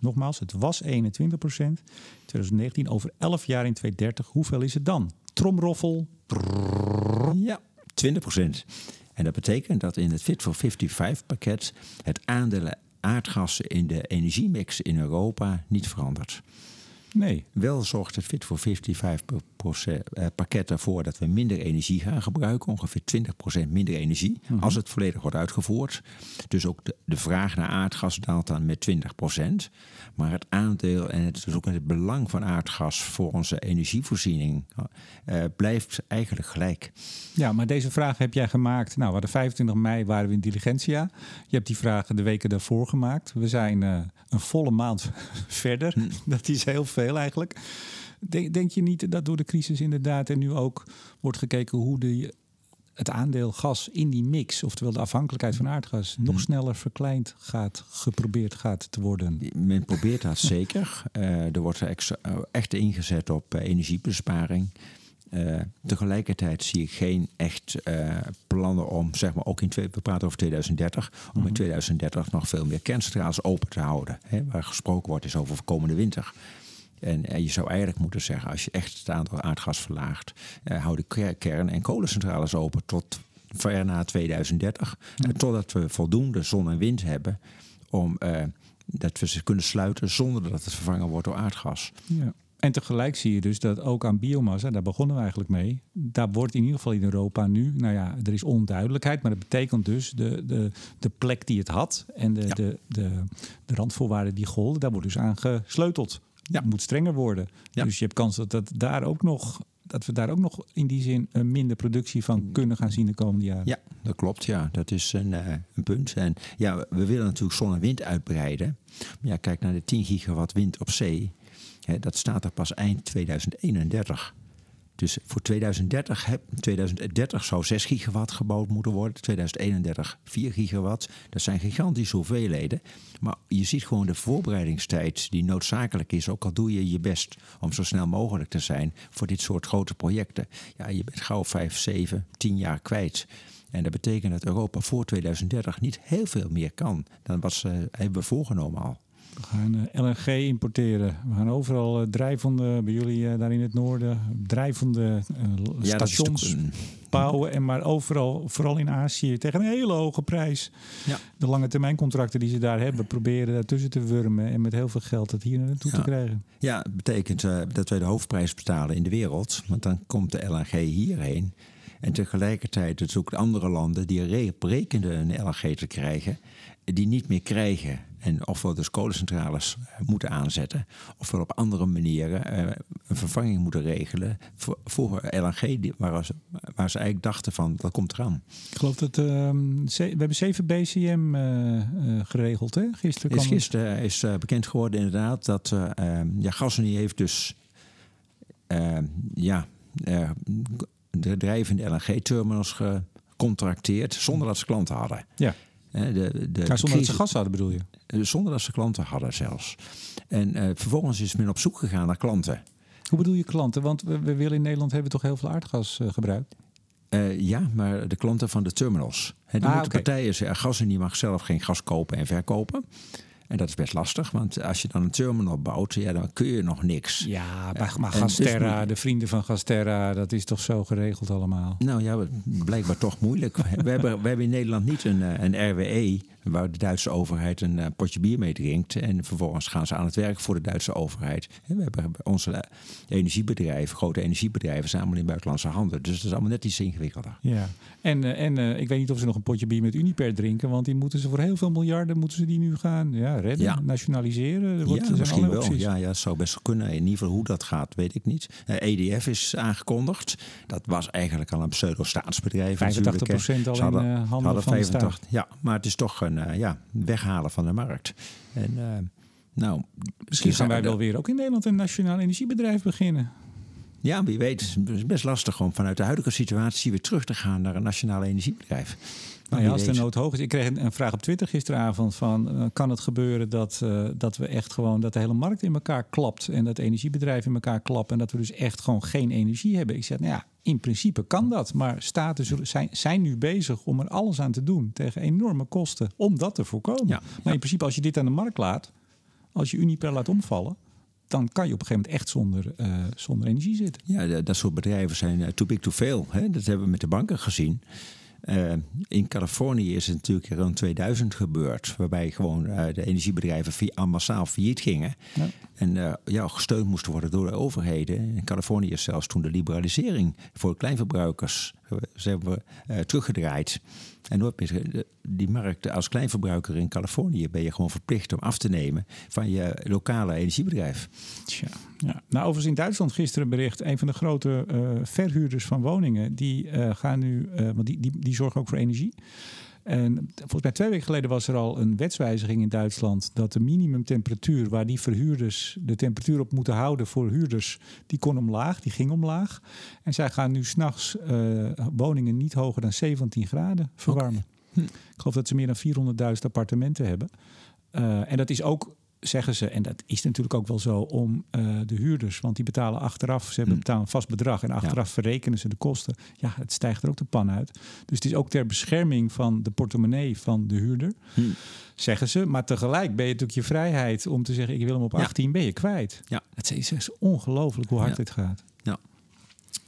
Nogmaals, het was 21 in 2019. Over 11 jaar in 2030, hoeveel is het dan? Tromroffel. Ja, 20 procent. En dat betekent dat in het Fit for 55 pakket het aandeel aardgassen in de energiemix in Europa niet verandert. Nee. Wel zorgt het Fit for 55 eh, pakket ervoor dat we minder energie gaan gebruiken. Ongeveer 20% minder energie Mhm. als het volledig wordt uitgevoerd. Dus ook de, de vraag naar aardgas daalt dan met 20%. Maar het aandeel en het, dus ook het belang van aardgas voor onze energievoorziening eh, blijft eigenlijk gelijk. Ja, maar deze vraag heb jij gemaakt. Nou, we hadden 25 mei waren we in Diligentia. Je hebt die vragen de weken daarvoor gemaakt. We zijn eh, een volle maand verder. Dat is heel veel eigenlijk. Denk, denk je niet dat door de crisis inderdaad en nu ook wordt gekeken hoe de, het aandeel gas in die mix, oftewel de afhankelijkheid van aardgas, nog sneller verkleind gaat, geprobeerd gaat te worden? Men probeert dat zeker. Eh, er wordt eh, echt ingezet op eh, energiebesparing. Tegelijkertijd zie ik geen echt plannen om, zeg maar, ook in twee, we praten over 2030, om in 2030 nog veel meer kerncentrales open te houden. Hè, waar gesproken wordt is over komende winter. En, en je zou eigenlijk moeten zeggen, als je echt het aantal aardgas verlaagt, eh, hou de ker- kern- en kolencentrales open tot ver na 2030. Eh, totdat we voldoende zon en wind hebben om eh, dat we ze kunnen sluiten zonder dat het vervangen wordt door aardgas. Ja. En tegelijk zie je dus dat ook aan biomassa, daar begonnen we eigenlijk mee. Daar wordt in ieder geval in Europa nu, nou ja, er is onduidelijkheid, maar dat betekent dus de, de, de plek die het had en de, Ja. de, de, de randvoorwaarden die golden, daar wordt dus aan gesleuteld. Ja. Het moet strenger worden. Ja. Dus je hebt kans dat, dat, daar ook nog, dat we daar ook nog in die zin een minder productie van kunnen gaan zien de komende jaren. Ja, dat klopt. Ja, dat is een, eh, een punt. En ja, we willen natuurlijk zon en wind uitbreiden. Maar ja, kijk naar de 10 gigawatt wind op zee. Hè, dat staat er pas eind 2031. Dus voor 2030, heb, 2030 zou 6 gigawatt gebouwd moeten worden. 2031 4 gigawatt. Dat zijn gigantische hoeveelheden. Maar je ziet gewoon de voorbereidingstijd die noodzakelijk is. Ook al doe je je best om zo snel mogelijk te zijn voor dit soort grote projecten. Ja, je bent gauw 5, 7, 10 jaar kwijt. En dat betekent dat Europa voor 2030 niet heel veel meer kan dan wat ze hebben voorgenomen al. We gaan eh, LNG importeren. We gaan overal eh, drijvende, bij jullie eh, daar in het noorden, drijvende dat stations bouwen. En maar overal, vooral in Azië, tegen een hele hoge prijs. Ja. De lange termijn contracten die ze daar hebben, proberen daartussen te wurmen. En met heel veel geld het hier naartoe Ja. te krijgen. Ja, het betekent dat wij de hoofdprijs betalen in de wereld. Want dan komt de LNG hierheen. En tegelijkertijd ook andere landen die re- rekenden een LNG te krijgen, die niet meer krijgen. En ofwel dus kolencentrales eh, moeten aanzetten, ofwel op andere manieren eh, een vervanging moeten regelen voor, voor LNG, waar ze, waar ze eigenlijk dachten van dat komt eraan. Ik geloof dat ehm, we hebben 7 BCM eh, geregeld, hè? Gisteren Is kwam het- gisteren is bekend geworden inderdaad dat eh, eh, ja, GasUnie heeft dus eh, ja, de drijvende LNG-terminals gecontracteerd zonder dat ze klanten hadden. Ja. De, de, Ja, zonder dat ze gas hadden, bedoel je? eh, zonder dat ze klanten hadden zelfs. En eh, vervolgens is men op zoek gegaan naar klanten. Hoe bedoel je klanten? Want we, we willen in Nederland hebben toch heel veel aardgas eh, gebruikt. Ja, maar de klanten van de terminals. Hè, die Ah, moeten partijen zeggen, GasUnie mag zelf geen gas kopen en verkopen. En dat is best lastig, want als je dan een terminal bouwt, ja, dan kun je nog niks. Ja, maar, maar en Gasterra, dus- de vrienden van Gasterra, dat is toch zo geregeld allemaal? Nou ja, blijkbaar toch moeilijk. We hebben, we hebben in Nederland niet een, eh, een RWE waar de Duitse overheid een eh, potje bier mee drinkt. En vervolgens gaan ze aan het werk voor de Duitse overheid. En we hebben onze eh, energiebedrijven, grote energiebedrijven, zijn allemaal in buitenlandse handen. Dus dat is allemaal net iets ingewikkelder. Ja, en, eh, en eh, ik weet niet of ze nog een potje bier met Uniper drinken, want die moeten ze voor heel veel miljarden moeten ze die nu gaan ja, redden, Ja. nationaliseren. Er wordt- ja, misschien wel. opties. Ja, ja, dat zou best kunnen. In ieder geval hoe dat gaat, weet ik niet. Eh, EDF is aangekondigd. Dat was eigenlijk al een pseudo-staatsbedrijf. 85% al Ze hadden- in handen hadden van de 85, staat. Ja, maar het is toch een ja, weghalen van de markt. En uh, nou, Misschien gaan wij wel weer ook in Nederland een nationaal energiebedrijf beginnen. Ja, wie weet. Het is best lastig om vanuit de huidige situatie weer terug te gaan naar een nationaal energiebedrijf. Nou ja, als de nood hoog is. Ik kreeg een, vraag op Twitter gisteravond van... eh, kan het gebeuren dat, eh, dat we echt gewoon... dat de hele markt in elkaar klapt... en dat energiebedrijven in elkaar klappen... en dat we dus echt gewoon geen energie hebben? Ik zeg, nou ja, in principe kan dat. Maar staten zullen- zijn, zijn nu bezig om er alles aan te doen... tegen enorme kosten om dat te voorkomen. Ja, maar in principe, als je dit aan de markt laat... als je Uniper laat omvallen... dan kan je op een gegeven moment echt zonder, eh, zonder energie zitten. Ja, dat soort bedrijven zijn eh, too big to fail. Hè? Dat hebben we met de banken gezien. Uh, in Californië is het natuurlijk rond 2000 gebeurd, waarbij gewoon uh, de energiebedrijven via, massaal failliet gingen. Ja. En uh, ja, gesteund moesten worden door de overheden. In Californië is zelfs toen de liberalisering voor kleinverbruikers ze hebben teruggedraaid. En nooit meer, die markt als kleinverbruiker in Californië ben je gewoon verplicht om af te nemen van je lokale energiebedrijf. Tja, ja. Nou, overigens in Duitsland gisteren bericht, een van de grote verhuurders van woningen, die gaan nu, want die, die, die zorgen ook voor energie. En volgens mij twee weken geleden was er al een wetswijziging in Duitsland dat de minimumtemperatuur waar die verhuurders de temperatuur op moeten houden voor huurders, die kon omlaag, die ging omlaag. En zij gaan nu s'nachts uh, woningen niet hoger dan 17 graden verwarmen. Hm. Ik geloof dat ze meer dan 400.000 appartementen hebben. Uh, en dat is ook zeggen ze, en dat is natuurlijk ook wel zo, om uh, de huurders, want die betalen achteraf, ze hebben hmm. betalen een vast bedrag en achteraf verrekenen ze de kosten. Ja, het stijgt er ook de pan uit. Dus het is ook ter bescherming van de portemonnee van de huurder, hmm. zeggen ze. Maar tegelijk ben je natuurlijk je vrijheid om te zeggen, ik wil hem op 18, ben je kwijt. Ja. Het is, is ongelooflijk hoe hard dit gaat.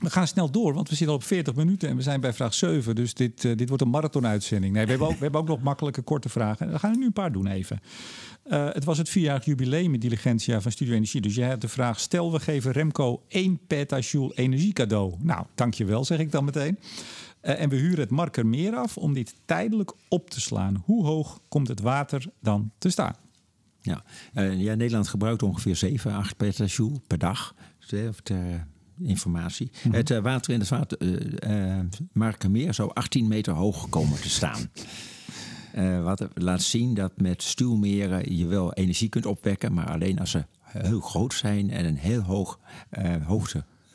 We gaan snel door, want we zitten al op 40 minuten en we zijn bij vraag 7. Dus dit, uh, dit wordt een marathonuitzending. Nee, we hebben, ook, we hebben ook nog makkelijke korte vragen. We gaan er nu een paar doen even. Uh, het was het vierjarig jubileum in Diligentia van Studio Energie. Dus jij hebt de vraag: stel we geven Remco 1 petajoule energie cadeau. Nou, dankjewel, zeg ik dan meteen. Uh, en we huren het Markermeer af om dit tijdelijk op te slaan. Hoe hoog komt het water dan te staan? Ja, ja Nederland gebruikt ongeveer 7, 8 petajoule per dag. Ter informatie. Mm -hmm. Het water in het water, Markermeer zou 18 meter hoog komen te staan. Uh, wat laat zien dat met stuwmeren je wel energie kunt opwekken, maar alleen als ze heel groot zijn en een heel hoog uh,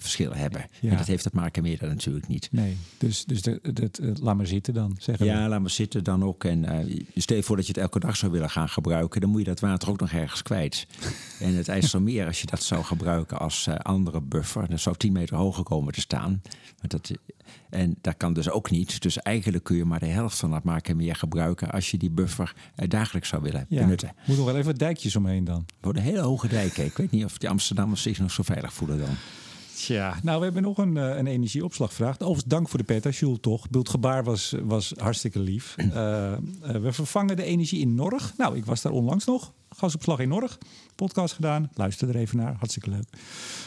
hoogteverschil hebben. Ja. En dat heeft het Markermeer natuurlijk niet. Nee, dus, dus de, dat, laat maar zitten dan, zeggen Ja, laat maar zitten dan ook. En uh, stel je voor dat je het elke dag zou willen gaan gebruiken... dan moet je dat water ook nog ergens kwijt. en het IJsselmeer, als je dat zou gebruiken als andere buffer... dan zou 10 meter hoger komen te staan. Maar dat en dat kan dus ook niet. Dus eigenlijk kun je maar de helft van dat maken meer gebruiken als je die buffer eh, dagelijks zou willen ja. benutten. Moet nog wel even dijkjes omheen dan. Worden hele hoge dijken. Ik weet niet of die Amsterdammers zich nog zo veilig voelen dan. Tja, nou we hebben nog een, uh, een energieopslagvraag. Overigens dank voor de petajoule toch. Bult gebaar was, was hartstikke lief. Uh, uh, we vervangen de energie in Norg. Nou, ik was daar onlangs nog. Gasopslag in Norg. Podcast gedaan. Luister er even naar. Hartstikke leuk.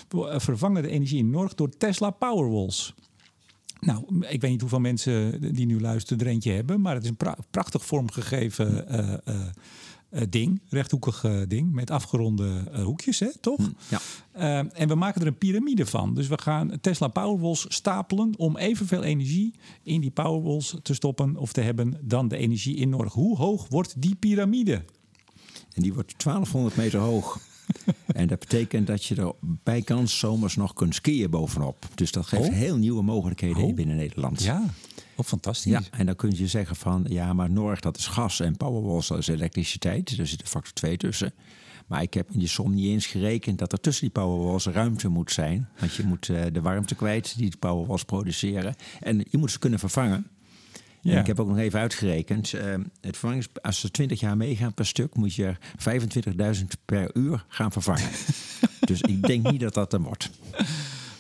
We vervangen de energie in Norg door Tesla Powerwalls. Nou, ik weet niet hoeveel mensen die nu luisteren er eentje hebben, maar het is een prachtig vormgegeven uh, uh, ding, rechthoekig ding met afgeronde hoekjes, hè, toch? Hm, ja. en we maken er een piramide van. Dus we gaan Tesla Powerwalls stapelen om evenveel energie in die Powerwalls te stoppen of te hebben dan de energie in Norg. Hoe hoog wordt die piramide? En die wordt 1200 meter hoog. en dat betekent dat je er bij kans zomers nog kunt skiën bovenop. Dus dat geeft oh. heel nieuwe mogelijkheden oh. binnen Nederland. Ja, oh, fantastisch. Ja, en dan kun je zeggen van, ja, maar Noord dat is gas en Powerwalls dat is elektriciteit. Er zit een factor 2 tussen. Maar ik heb in die som niet eens gerekend dat er tussen die powerwalls ruimte moet zijn. Want je moet uh, de warmte kwijt die de powerwalls produceren. En je moet ze kunnen vervangen. Ja. ik heb ook nog even uitgerekend. Uh, het als ze 20 jaar meegaan per stuk, moet je 25.000 per uur gaan vervangen. dus ik denk niet dat dat er wordt.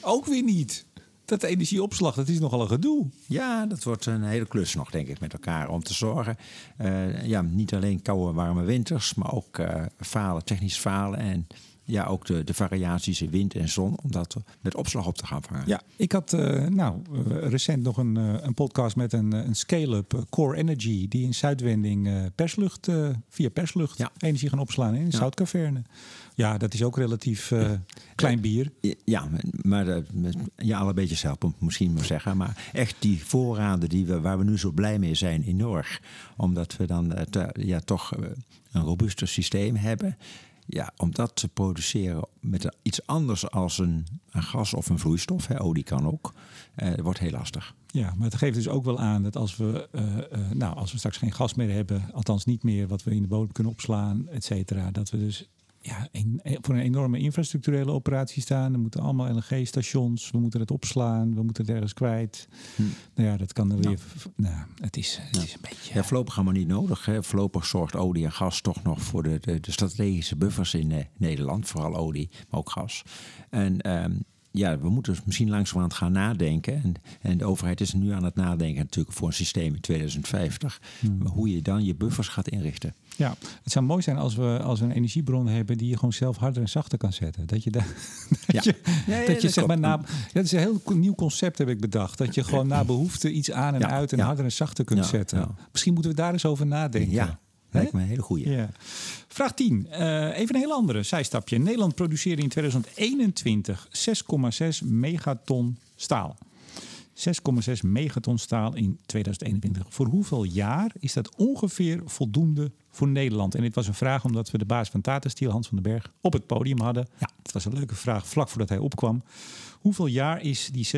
Ook weer niet. Dat energieopslag, dat is nogal een gedoe. Ja, dat wordt een hele klus nog, denk ik, met elkaar om te zorgen. Uh, ja, niet alleen koude, warme winters, maar ook uh, falen, technisch falen en ja, ook de, de variaties in wind en zon, om dat met opslag op te gaan vangen. Ja, ik had uh, nou, uh, recent nog een, uh, een podcast met een, een scale-up, Core Energy, die in Zuidwending perslucht, via perslucht ja. energie gaan opslaan in ja. Zuidkaverne. Ja, dat is ook relatief klein bier. Ja, maar ja, alle beetjes helpen, misschien maar zeggen. Maar echt die voorraden die we, waar we nu zo blij mee zijn in Norg, omdat we dan ja, toch een robuuster systeem hebben ja, om dat te produceren met iets anders als een, een gas of een vloeistof, hè, olie kan ook, eh, wordt heel lastig. Ja, maar het geeft dus ook wel aan dat als we, uh, uh, nou, als we straks geen gas meer hebben, althans niet meer wat we in de bodem kunnen opslaan, et cetera, dat we dus ja, een, voor een enorme infrastructurele operatie staan. Er moeten allemaal LNG-stations, we moeten het opslaan, we moeten het ergens kwijt. Hm. Nou ja, dat kan er weer. Nou, het is, het is een beetje. Ja, voorlopig allemaal niet nodig. Hè. Voorlopig zorgt olie en gas toch nog voor de, de, strategische buffers in eh, Nederland. Vooral olie, maar ook gas. En. Um, ja, we moeten misschien langzamerhand gaan nadenken. En, en de overheid is nu aan het nadenken natuurlijk voor een systeem in 2050. Hmm. Hoe je dan je buffers gaat inrichten. Ja, het zou mooi zijn als we, als we een energiebron hebben die je gewoon zelf harder en zachter kan zetten. Dat je, daar dat Ja. je, Ja, ja, dat je zeg maar na. Dat is een heel nieuw concept, heb ik bedacht. Dat je gewoon na behoefte iets aan en uit en harder en zachter kunt zetten. Misschien moeten we daar eens over nadenken. Ja, lijkt me een hele goede. Ja. Vraag 10. Eh, even een heel andere zijstapje. Nederland produceerde in 2021 6,6 megaton staal. 6,6 megaton staal in 2021. Voor hoeveel jaar is dat ongeveer voldoende voor Nederland? En dit was een vraag omdat we de baas van Tata Steel, Hans van den Berg, op het podium hadden. Ja, het was een leuke vraag vlak voordat hij opkwam. Hoeveel jaar is die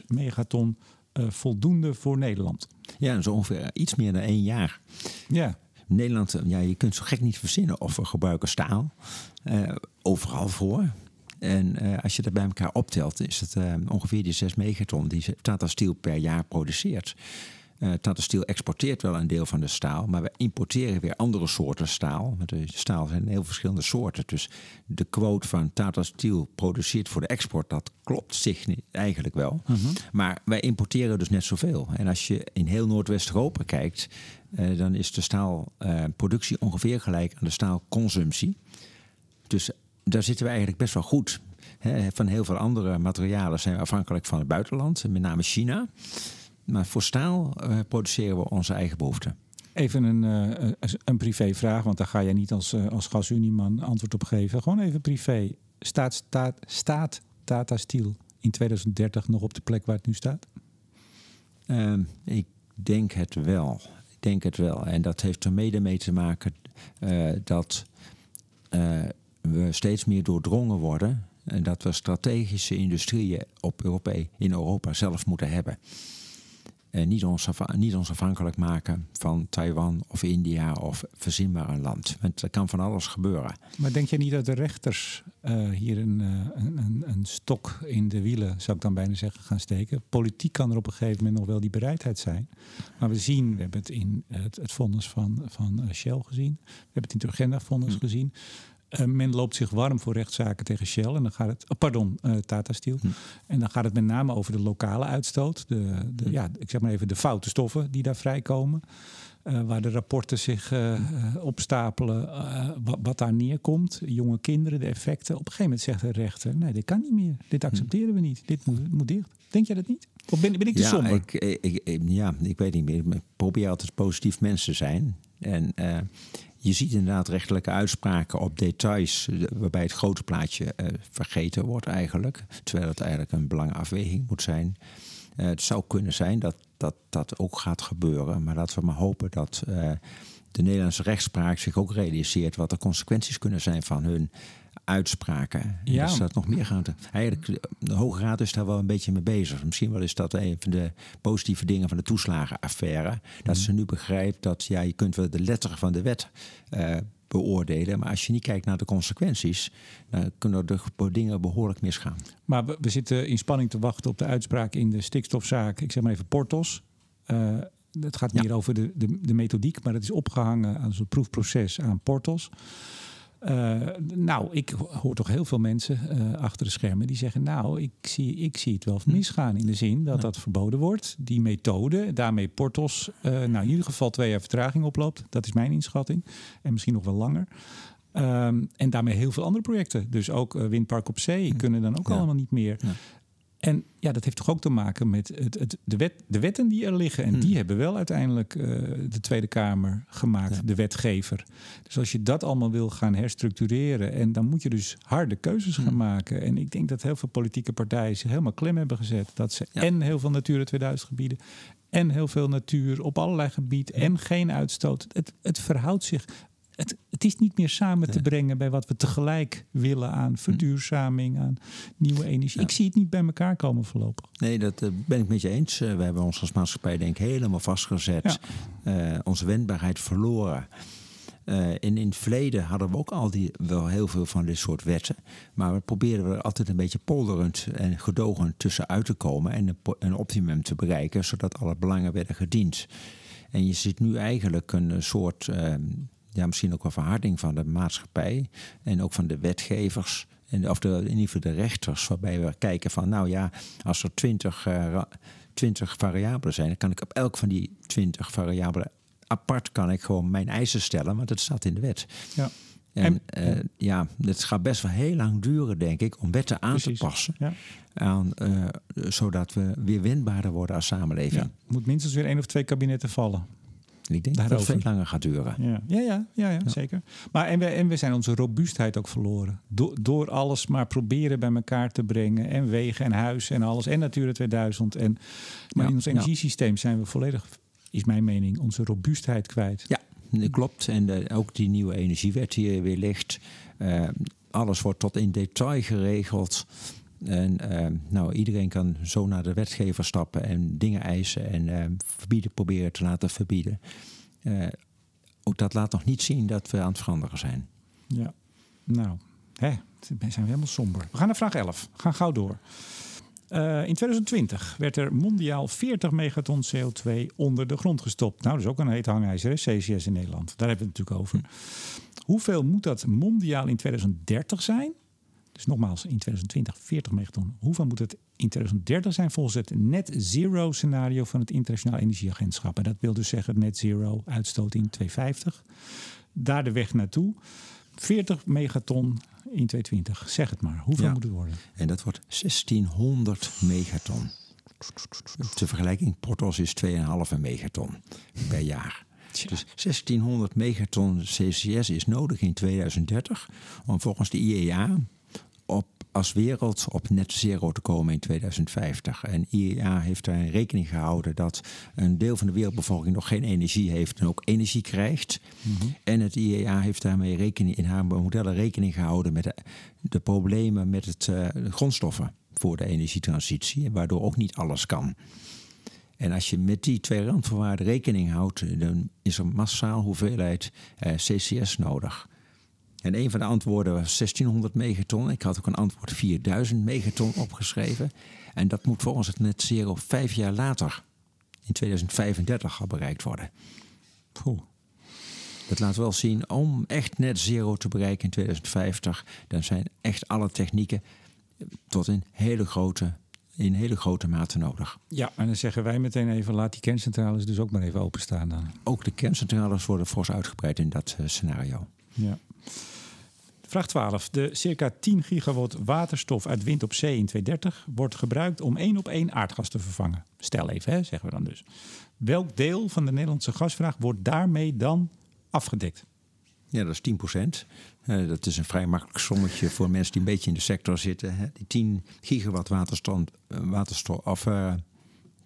6,6 megaton eh, voldoende voor Nederland? Ja, zo ongeveer iets meer dan één jaar. Ja, Nederland, eh, ja, je kunt zo gek niet verzinnen of we gebruiken staal. eh, overal voor. En eh, als je dat bij elkaar optelt, is het ongeveer die 6 megaton die Tata Steel per jaar produceert. Eh Tata Steel exporteert wel een deel van de staal, maar we importeren weer andere soorten staal. Want de staal zijn heel verschillende soorten. Dus de quote van Tata Steel produceert voor de export, dat klopt zich niet, eigenlijk wel. Maar wij importeren dus net zoveel. En als je in heel Noordwest-Europa kijkt, eh, dan is de staalproductie ongeveer gelijk aan de staalconsumptie. Dus daar zitten we eigenlijk best wel goed. Van heel veel andere materialen zijn we afhankelijk van het buitenland, met name China. Maar voor staal eh, produceren we onze eigen behoeften. Even een, eh, een privévraag, want daar ga jij niet als, eh, als gasunieman antwoord op geven. Gewoon even privé. Staat, staat, staat Tata Steel in 2030 nog op de plek waar het nu staat? Ehm, ik denk het wel. Ik denk het wel. En dat heeft er mede mee te maken dat we steeds meer doordrongen worden. En dat we strategische industrieën op Europa, in Europa zelf moeten hebben. En niet ons, niet ons afhankelijk maken van Taiwan of India of verzinbaar een land. Want er kan van alles gebeuren. Maar denk je niet dat de rechters eh, hier een, eh, een, een, een stok in de wielen, zou ik dan bijna zeggen, gaan steken? Politiek kan er op een gegeven moment nog wel die bereidheid zijn. Maar we zien, we hebben het in het, het vonnis van, van eh, Shell gezien. We hebben het in het Urgenda-vonnis gezien. Eh, men loopt zich warm voor rechtszaken tegen Shell. En dan gaat het, oh, pardon, eh, Tata Steel. En dan gaat het met name over de lokale uitstoot. De, de, ja, ik zeg maar even de foute stoffen die daar vrijkomen. Eh, waar de rapporten zich eh, opstapelen, wat, wat daar neerkomt. Jonge kinderen, de effecten. Op een gegeven moment zegt de rechter: nee, dit kan niet meer. Dit accepteren we niet. Dit moet, moet dicht. Denk jij dat niet? Of ben, ben ik te ja, somber? Ik, ik, ik- ja, ik weet niet meer. Ik probeer altijd positief mens te zijn. En je ziet inderdaad rechtelijke uitspraken op details... eh, waarbij het grote plaatje eh, vergeten wordt eigenlijk. Terwijl het eigenlijk een belangenafweging moet zijn. Eh, het zou kunnen zijn dat, dat dat ook gaat gebeuren. Maar laten we maar hopen dat de Nederlandse rechtspraak zich ook realiseert... wat de consequenties kunnen zijn van hun uitspraken. En Ja. Dus dat nog meer gaan. te- Eigenlijk, de Hoge Raad is daar wel een beetje mee bezig. Misschien wel is dat een van de positieve dingen van de toeslagenaffaire. Dat ze nu begrijpt dat ja, je kunt wel de letter van de wet eh, beoordelen. Maar als je niet kijkt naar de consequenties, dan kunnen er de dingen behoorlijk misgaan. Maar we, we zitten in spanning te wachten op de uitspraak in de stikstofzaak. Ik zeg maar even Portos. Eh, het gaat Ja. meer over de, de, de methodiek, maar het is opgehangen aan zo'n proefproces aan Portos. Eh, nou, ik hoor toch heel veel mensen eh, achter de schermen die zeggen: Nou, ik zie, ik zie het wel misgaan. In de zin dat dat verboden wordt. Die methode, daarmee Portos, eh, nou in ieder geval twee jaar vertraging oploopt. Dat is mijn inschatting. En misschien nog wel langer. Ehm, en daarmee heel veel andere projecten. Dus ook Windpark op Zee kunnen dan ook Ja. allemaal niet meer. En ja, dat heeft toch ook te maken met het, het, de, wet, de wetten die er liggen. En Hmm. die hebben wel uiteindelijk eh, de Tweede Kamer gemaakt, Ja. de wetgever. Dus als je dat allemaal wil gaan herstructureren... en dan moet je dus harde keuzes Hmm. gaan maken. En ik denk dat heel veel politieke partijen zich helemaal klem hebben gezet. Dat ze Ja. en heel veel Natura 2000 gebieden... en heel veel natuur op allerlei gebieden... en geen uitstoot. Het, het verhoudt zich... Het, het is niet meer samen te brengen bij wat we tegelijk willen aan verduurzaming, aan nieuwe energie. Ja. Ik zie het niet bij elkaar komen voorlopig. Nee, dat eh, ben ik met je eens. Eh, we hebben ons als maatschappij denk ik helemaal vastgezet. Eh, onze wendbaarheid verloren. Eh, en in het verleden hadden we ook al die, wel heel veel van dit soort wetten. Maar we probeerden er altijd een beetje polderend en gedogen tussenuit te komen. En een, optimum te bereiken, zodat alle belangen werden gediend. En je ziet nu eigenlijk een soort, eh, ja, misschien ook wel verharding van de maatschappij. En ook van de wetgevers. en, of de, in ieder geval de rechters, waarbij we kijken van, nou ja, als er twintig, uh, 20 variabelen zijn, dan kan ik op elk van die twintig variabelen apart kan ik gewoon mijn eisen stellen, want het staat in de wet. Ja. En, en uh, ja, het gaat best wel heel lang duren, denk ik, om wetten aan Precies. te passen. Ja. Aan, uh, zodat we weer wendbaarder worden als samenleving. Ja. Moet minstens weer één of twee kabinetten vallen. Ik denk Daarover. dat het veel langer gaat duren. Ja, ja, ja, ja, ja, zeker. Maar en we, en we zijn onze robuustheid ook verloren. Do, door alles maar proberen bij elkaar te brengen. En wegen en huis en alles. En Natura 2000. En, maar in ons energiesysteem zijn we volledig, is mijn mening, onze robuustheid kwijt. Ja, dat klopt. En de, ook die nieuwe energiewet die er weer ligt. Uh, alles wordt tot in detail geregeld. En uh, nou, iedereen kan zo naar de wetgever stappen en dingen eisen en uh, verbieden proberen te laten verbieden. Uh, ook dat laat nog niet zien dat we aan het veranderen zijn. Ja, nou, hè, zijn we helemaal somber. We gaan naar vraag 11. We gaan gauw door. Uh, in 2020 werd er mondiaal 40 megaton CO2 onder de grond gestopt. Nou, dat is ook een heet hangijzer, hè? CCS in Nederland. Daar hebben we het natuurlijk over. Hoeveel moet dat mondiaal in 2030 zijn? Dus nogmaals, in 2020 40 megaton. Hoeveel moet het in 2030 zijn volgens het net zero scenario van het Internationaal Energieagentschap? En dat wil dus zeggen net zero uitstoot in 2050. Daar de weg naartoe. 40 megaton in 2020. Zeg het maar. Hoeveel ja. moet het worden? En dat wordt 1600 megaton. Ter vergelijking, Portos is 2,5 megaton per jaar. Ja. Dus 1600 megaton CCS is nodig in 2030 om volgens de IEA als wereld op net zero te komen in 2050. En IEA heeft daar rekening gehouden dat een deel van de wereldbevolking nog geen energie heeft en ook energie krijgt. Mm -hmm. En het IEA heeft daarmee rekening, in haar modellen rekening gehouden met de, de problemen met het, uh, de grondstoffen voor de energietransitie, waardoor ook niet alles kan. En als je met die twee randvoorwaarden rekening houdt, dan is er massaal hoeveelheid uh, CCS nodig. En een van de antwoorden was 1600 megaton. Ik had ook een antwoord 4000 megaton opgeschreven. En dat moet volgens het net zero vijf jaar later, in 2035, al bereikt worden. Poeh. Dat laat wel zien, om echt net zero te bereiken in 2050, dan zijn echt alle technieken tot in hele grote, in hele grote mate nodig. Ja, en dan zeggen wij meteen even, laat die kerncentrales dus ook maar even openstaan dan. Ook de kerncentrales worden fors uitgebreid in dat uh, scenario. Ja. Vraag 12. De circa 10 gigawatt waterstof uit wind op zee in 2030 wordt gebruikt om één op één aardgas te vervangen. Stel even, hè, zeggen we dan dus. Welk deel van de Nederlandse gasvraag wordt daarmee dan afgedekt? Ja, dat is 10 procent. Uh, dat is een vrij makkelijk sommetje voor mensen die een beetje in de sector zitten. Hè. Die 10 gigawatt waterstof, waterstof of uh,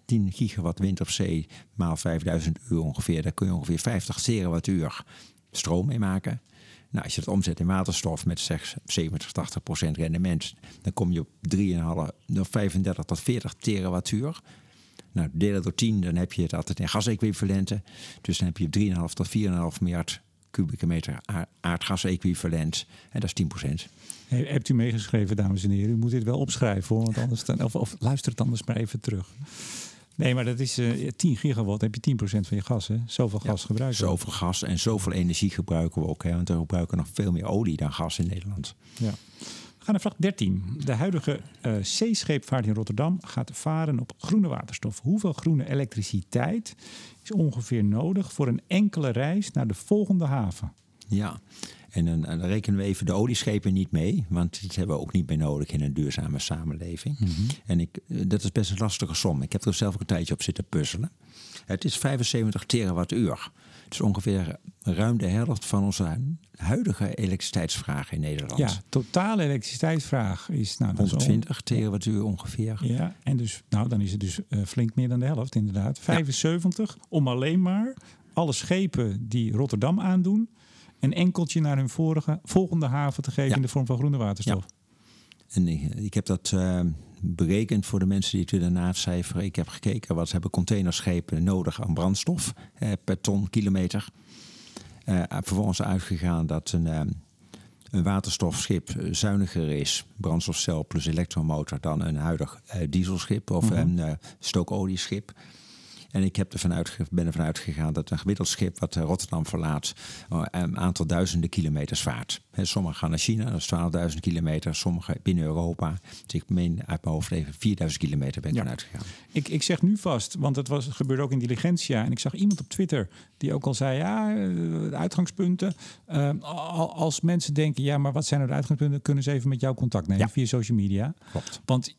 10 gigawatt wind op zee maal 5000 uur ongeveer. Daar kun je ongeveer 50 terawattuur stroom mee maken. Nou, als je het omzet in waterstof met zeg 70, 80 procent rendement, dan kom je op 3,5, 35 tot 40 terawattuur. Nou, delen door 10, dan heb je het altijd in gasequivalenten. Dus dan heb je 3,5 tot 4,5 miljard kubieke meter aardgasequivalent. En dat is 10 procent. Hey, hebt u meegeschreven, dames en heren? U moet dit wel opschrijven, hoor, want anders dan, of, of luister het anders maar even terug. Nee, maar dat is uh, 10 gigawatt, heb je 10% van je gas. Hè? Zoveel gas gebruiken we. Zoveel gas en zoveel energie gebruiken we ook. Hè? Want we gebruiken nog veel meer olie dan gas in Nederland. Ja. We gaan naar vraag 13. De huidige uh, zeescheepvaart in Rotterdam gaat varen op groene waterstof. Hoeveel groene elektriciteit is ongeveer nodig voor een enkele reis naar de volgende haven? Ja, en dan, dan, rekenen we even de olieschepen niet mee, want die hebben we ook niet meer nodig in een duurzame samenleving. Mm -hmm. En ik, dat is best een lastige som. Ik heb er zelf ook een tijdje op zitten puzzelen. Het is 75 terawattuur. Het is ongeveer ruim de helft van onze huidige elektriciteitsvraag in Nederland. Ja, totale elektriciteitsvraag is nou 120 terawattuur ongeveer. Ja, en dus nou dan is het dus uh, flink meer dan de helft inderdaad. 75 ja. om alleen maar alle schepen die Rotterdam aandoen een enkeltje naar hun vorige, volgende haven te geven ja. in de vorm van groene waterstof. Ja. En ik, ik, heb dat uh, berekend voor de mensen die het willen nacijferen. Ik heb gekeken wat hebben containerschepen nodig aan brandstof eh, per ton kilometer. Uh, vervolgens uitgegaan dat een, een waterstofschip zuiniger is, brandstofcel plus elektromotor, dan een huidig dieselschip of mm -hmm. een stookolieschip. En ik heb ervan uit, ben ervan uitgegaan dat een gemiddeld schip wat Rotterdam verlaat een aantal duizenden kilometers vaart. Sommigen gaan naar China, dat is 12.000 kilometer. Sommige binnen Europa. Dus ik meen uit mijn hoofd even 4000 kilometer ben ik ja. uitgegaan. Ik, ik zeg nu vast, want het, was, het gebeurde ook in Diligentia. En ik zag iemand op Twitter die ook al zei, ja, de uitgangspunten. Uh, als mensen denken, ja, maar wat zijn er nou de uitgangspunten? Kunnen ze even met jou contact nemen via social media. Klopt. Want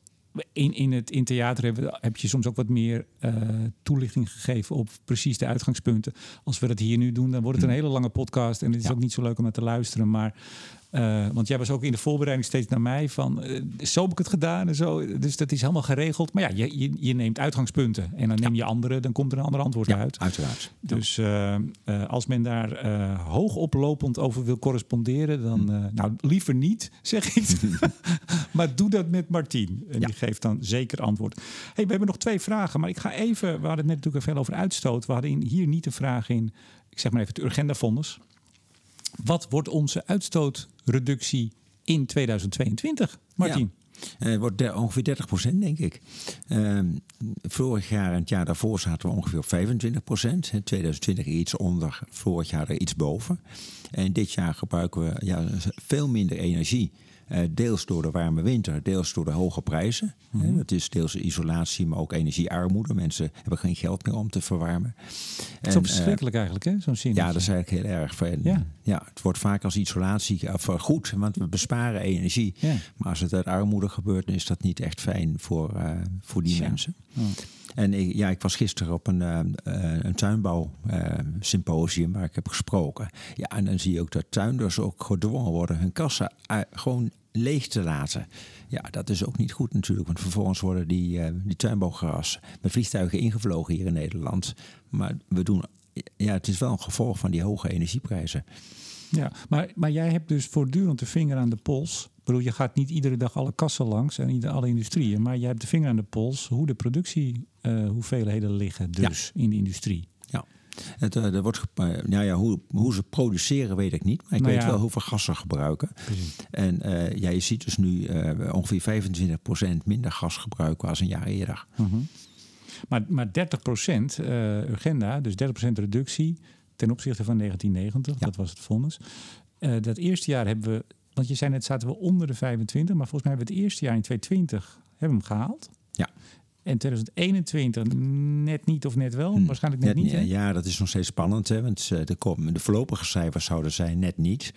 in, in het in theater heb, heb je soms ook wat meer uh, toelichting gegeven op precies de uitgangspunten. Als we dat hier nu doen, dan wordt het een hmm. hele lange podcast. En het is ook niet zo leuk om naar te luisteren. Maar uh, want jij was ook in de voorbereiding steeds naar mij van uh, zo heb ik het gedaan en zo. Dus dat is helemaal geregeld. Maar ja, je, je, je neemt uitgangspunten en dan neem je andere, dan komt er een ander antwoord ja, uit. Uiteraard. Dus uh, als men daar hoog oplopend over wil corresponderen, dan hm. nou liever niet, zeg ik. maar doe dat met Martien. En die geeft dan zeker antwoord. Hey, we hebben nog twee vragen, maar ik ga even. We hadden het net natuurlijk veel over uitstoot. We hadden hier niet de vraag in. Ik zeg maar even het Urgenda-fonds. Wat wordt onze uitstootreductie in 2022, Martin? Ja. Uh, wordt ongeveer 30 procent, denk ik. Uh, vorig jaar en het jaar daarvoor zaten we ongeveer op 25 procent. 2020 iets onder, vorig jaar er iets boven. En dit jaar gebruiken we ja, veel minder energie. Uh, deels door de warme winter, deels door de hoge prijzen. Mm -hmm. dat is deels isolatie, maar ook energiearmoede. Mensen hebben geen geld meer om te verwarmen. En, Zo verschrikkelijk eigenlijk, hè? Zo'n zin. Ja, dat is eigenlijk heel erg. En, ja. ja, het wordt vaak als isolatie goed, want we besparen energie. Ja. Maar als het uit armoede gebeurt, dan is dat niet echt fijn voor, uh, voor die ja. mensen. Oh. En ik, ja, ik was gisteren op een, uh, een tuinbouwsymposium uh, waar ik heb gesproken. Ja, en dan zie je ook dat tuinders ook gedwongen worden hun kassa gewoon leeg te laten. Ja, dat is ook niet goed natuurlijk, want vervolgens worden die, uh, die tuinbouwgras met vliegtuigen ingevlogen hier in Nederland. Maar we doen, ja, het is wel een gevolg van die hoge energieprijzen. Ja, maar, maar jij hebt dus voortdurend de vinger aan de pols. Ik bedoel, je gaat niet iedere dag alle kassen langs en alle industrieën, maar jij hebt de vinger aan de pols hoe de productiehoeveelheden uh, liggen dus in de industrie. Het, uh, er wordt, nou ja, hoe, hoe ze produceren weet ik niet. Maar ik nou weet ja. wel hoeveel gas ze gebruiken. Precies. En uh, ja, je ziet dus nu ongeveer 25% minder gas gebruiken als een jaar eerder. -huh. Maar, maar 30% Urgenda, dus 30% reductie ten opzichte van 1990. Ja. Dat was het vonnis. dat eerste jaar hebben we, want je zei net zaten we onder de 25. Maar volgens mij hebben we het eerste jaar in 2020 hebben we hem gehaald. Ja. En 2021 net niet of net wel? Waarschijnlijk net, net niet. Hè? Ja, dat is nog steeds spannend. Hè? Want de, de voorlopige cijfers zouden zijn net niet.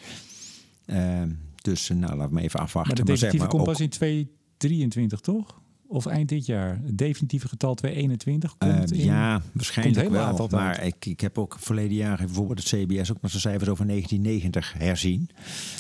Uh, dus nou, laten we even afwachten. Maar de definitieve maar, komt pas in 2023, toch? Of eind dit jaar? Het definitieve getal 2021 komt uh, in, Ja, waarschijnlijk wel. Maar ik, ik heb ook verleden jaar bijvoorbeeld het CBS ook nog zijn cijfers over 1990 herzien.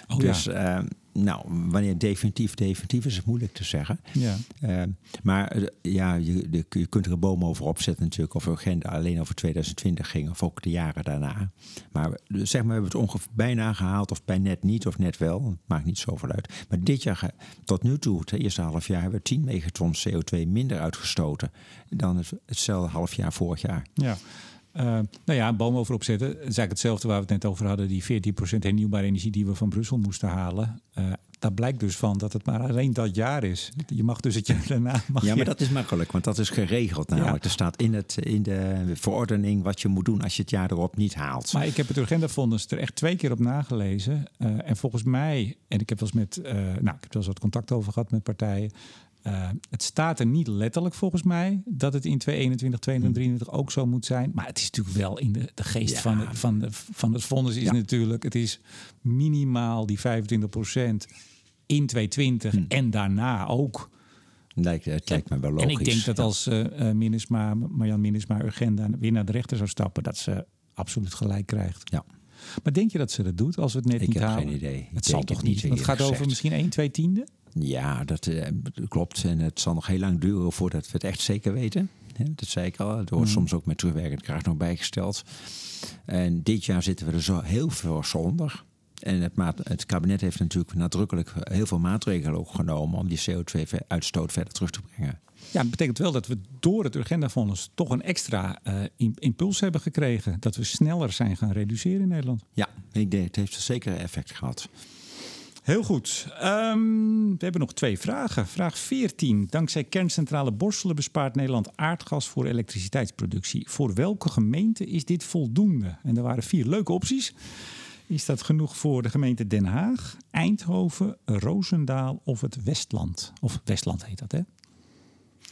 Oh, dus ja. uh, nou, wanneer definitief definitief is, het moeilijk te zeggen. Ja. Uh, maar uh, ja, je, de, je kunt er een boom over opzetten natuurlijk. Of agenda alleen over 2020 ging of ook de jaren daarna. Maar zeg maar, we hebben het ongeveer bijna gehaald of bij net niet of net wel. Maakt niet zoveel uit. Maar dit jaar, tot nu toe, het eerste half jaar, hebben we 10 megaton CO2 minder uitgestoten dan het, hetzelfde half jaar vorig jaar. Ja. Uh, nou ja, een boom over opzetten. Dat is eigenlijk hetzelfde waar we het net over hadden. Die 14% hernieuwbare energie die we van Brussel moesten halen. Uh, daar blijkt dus van dat het maar alleen dat jaar is. Je mag dus het jaar daarna... Mag ja, maar je... dat is makkelijk, want dat is geregeld namelijk. Ja. Er staat in, het, in de verordening wat je moet doen als je het jaar erop niet haalt. Maar ik heb het Urgenda-fonds er echt twee keer op nagelezen. Uh, en volgens mij, en ik heb wel eens met... nou, ik heb wel eens wat contact over gehad met partijen... Uh, het staat er niet letterlijk volgens mij dat het in 2021, 2023 hmm. ook zo moet zijn. Maar het is natuurlijk wel in de, de geest ja. van, de, van, de, van het fonds is ja. natuurlijk... het is minimaal die 25 procent in 2020 hmm. en daarna ook. Lijkt, het lijkt me wel logisch. En ik denk dat als uh, Minnesma, Marjan Minnesma Urgenda weer naar de rechter zou stappen... dat ze absoluut gelijk krijgt. Ja. Maar denk je dat ze dat doet als we het net ik niet heb halen? geen idee. Ik het zal toch het niet? Het gaat gezegd. over misschien 1, 2 tienden? Ja, dat uh, klopt. En het zal nog heel lang duren voordat we het echt zeker weten. Dat zei ik al. Het wordt mm. soms ook met terugwerkend kracht nog bijgesteld. En dit jaar zitten we er zo heel veel zonder. En het, het, kabinet heeft natuurlijk nadrukkelijk heel veel maatregelen ook genomen om die CO2-uitstoot verder terug te brengen. Ja, dat betekent wel dat we door het Urgenda-fonds toch een extra uh, impuls hebben gekregen. Dat we sneller zijn gaan reduceren in Nederland. Ja, ik denk, het heeft zeker effect gehad. Heel goed. Ehm, we hebben nog twee vragen. Vraag 14. Dankzij kerncentrale Borselen bespaart Nederland aardgas voor elektriciteitsproductie. Voor welke gemeente is dit voldoende? En er waren vier leuke opties. Is dat genoeg voor de gemeente Den Haag, Eindhoven, Roosendaal of het Westland? Of Westland heet dat, hè?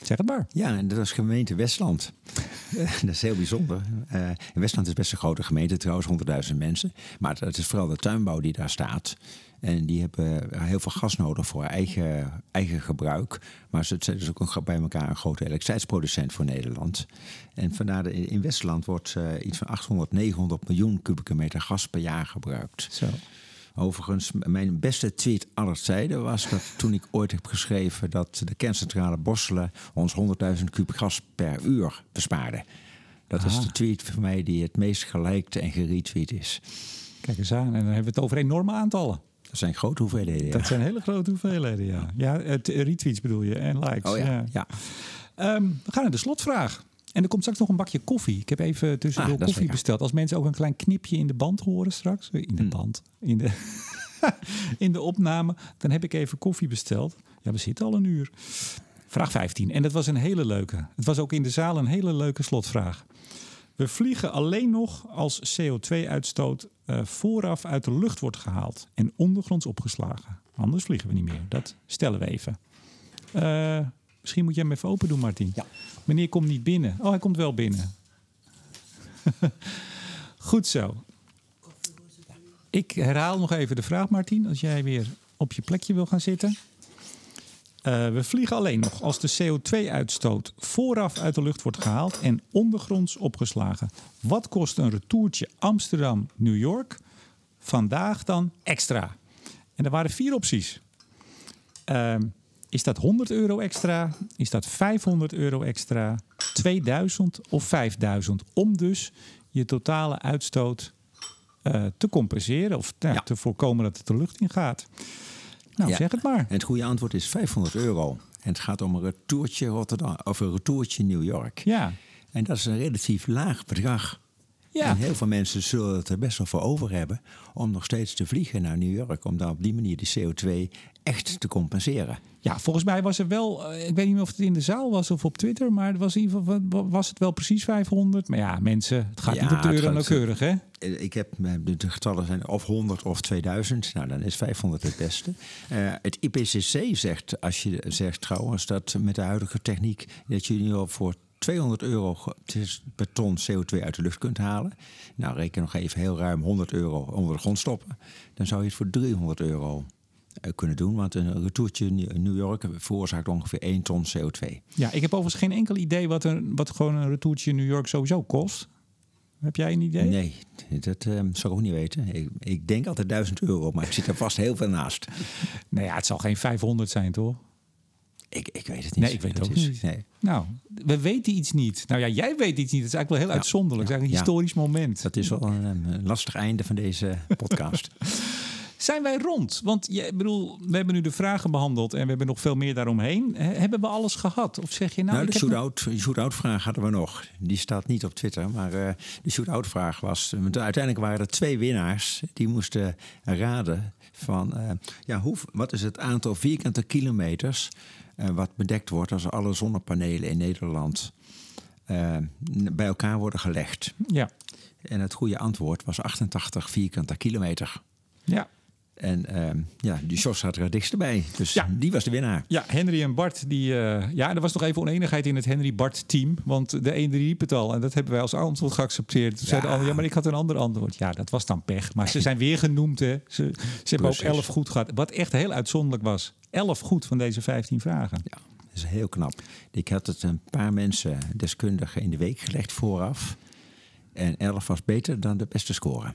Zeg het maar. Ja, en dat is gemeente Westland. dat is heel bijzonder. Uh, Westland is best een grote gemeente, trouwens, 100.000 mensen. Maar het is vooral de tuinbouw die daar staat. En die hebben heel veel gas nodig voor eigen, eigen gebruik. Maar ze zijn dus ook een, bij elkaar een grote elektriciteitsproducent voor Nederland. En vandaar de, in Westland wordt uh, iets van 800, 900 miljoen kubieke meter gas per jaar gebruikt. Zo. Overigens, mijn beste tweet aller tijden was dat toen ik ooit heb geschreven dat de kerncentrale Borselen ons 100.000 kub gas per uur bespaarde. Dat is de tweet voor mij die het meest geliked en geretweet is. Kijk eens aan, en dan hebben we het over enorme aantallen. Dat zijn grote hoeveelheden. Ja. Dat zijn hele grote hoeveelheden, ja. Ja, het retweets bedoel je en likes. Oh ja. ja. Um, we gaan naar de slotvraag. En er komt straks nog een bakje koffie. Ik heb even tussendoor ah, koffie besteld. Als mensen ook een klein knipje in de band horen straks. In de hm. band. In de, in de opname. Dan heb ik even koffie besteld. Ja, we zitten al een uur. Vraag 15. En dat was een hele leuke. Het was ook in de zaal een hele leuke slotvraag. We vliegen alleen nog als CO2-uitstoot uh, vooraf uit de lucht wordt gehaald en ondergronds opgeslagen. Anders vliegen we niet meer. Dat stellen we even. Uh, misschien moet je hem even open doen, Martin. Ja. Meneer komt niet binnen. Oh, hij komt wel binnen. Goed zo. Ik herhaal nog even de vraag, Martin, als jij weer op je plekje wil gaan zitten. Uh, we vliegen alleen nog als de CO2-uitstoot vooraf uit de lucht wordt gehaald en ondergronds opgeslagen. Wat kost een retourtje Amsterdam-New York vandaag dan extra? En er waren vier opties. Uh, is dat 100 euro extra? Is dat 500 euro extra? 2000 of 5000? Om dus je totale uitstoot uh, te compenseren of nou, ja. te voorkomen dat het de lucht in gaat. Nou, zeg het maar. En het goede antwoord is 500 euro. En het gaat om een retourtje Rotterdam of een retourtje New York. Ja. En dat is een relatief laag bedrag. Ja. En heel veel mensen zullen het er best wel voor over hebben om nog steeds te vliegen naar New York. Om daar op die manier die CO2 echt te compenseren. Ja, volgens mij was er wel, eh, ik weet niet meer of het in de zaal was of op Twitter, maar het was in ieder geval was het wel precies 500. Maar ja, mensen, het gaat niet op de euro nauwkeurig, hè? Eh, ik heb, de getallen zijn of 100 of 2000. Nou, dan is 500 het beste. Uh, het IPCC zegt, als je zegt trouwens, dat met de huidige techniek, dat je nu al voor 200 euro per ton CO2 uit de lucht kunt halen. Nou, reken nog even heel ruim 100 euro onder de grond stoppen. Dan zou je het voor 300 euro eh, kunnen doen. Want een retourtje in New York veroorzaakt ongeveer 1 ton CO2. Ja, ik heb overigens geen enkel idee wat, een, wat gewoon een retourtje in New York sowieso kost. Heb jij een idee? Nee, dat uh, zou ik ook niet weten. Ik, ik, denk altijd 1000 euro, maar ik zit er vast heel veel naast. nou ja, het zal geen 500 zijn, toch? Ik, ik weet het niet. Nee, ik weet het ook niet. Nee. Nou, we weten iets niet. Nou ja, jij weet iets niet. Het is eigenlijk wel heel uitzonderlijk. Het is eigenlijk een historisch moment. Dat is wel een, een lastig einde van deze podcast. Zijn wij rond? Want je, bedoel, we hebben nu de vragen behandeld en we hebben nog veel meer daaromheen. hebben we alles gehad? Of zeg je nou... nou de shootout, vraag hadden we nog. Die staat niet op Twitter, maar uh, de shootout vraag was... Uiteindelijk waren er twee winnaars. Die moesten raden van... Uh, ja, hoe, wat is het aantal vierkante kilometers... Uh, wat bedekt wordt als alle zonnepanelen in Nederland... bij elkaar worden gelegd. Ja. En het goede antwoord was 88 vierkante kilometer. Ja. En uh, ja, die Jos had er het dichtst bij. Dus ja. die was de winnaar. Ja, Henry en Bart. Die, uh, ja, er was nog even oneenigheid in het Henry-Bart-team. Want de ene riep het al. En dat hebben wij als antwoord geaccepteerd. Toen ja. zeiden de ja, maar ik had een ander antwoord. Ja, dat was dan pech. Maar ze zijn weer genoemd, hè. Ze, ze hebben ook elf goed gehad. Wat echt heel uitzonderlijk was. Elf goed van deze vijftien vragen. Ja, dat is heel knap. Ik had het een paar mensen, deskundigen, in de week gelegd vooraf. En 11 was beter dan de beste score.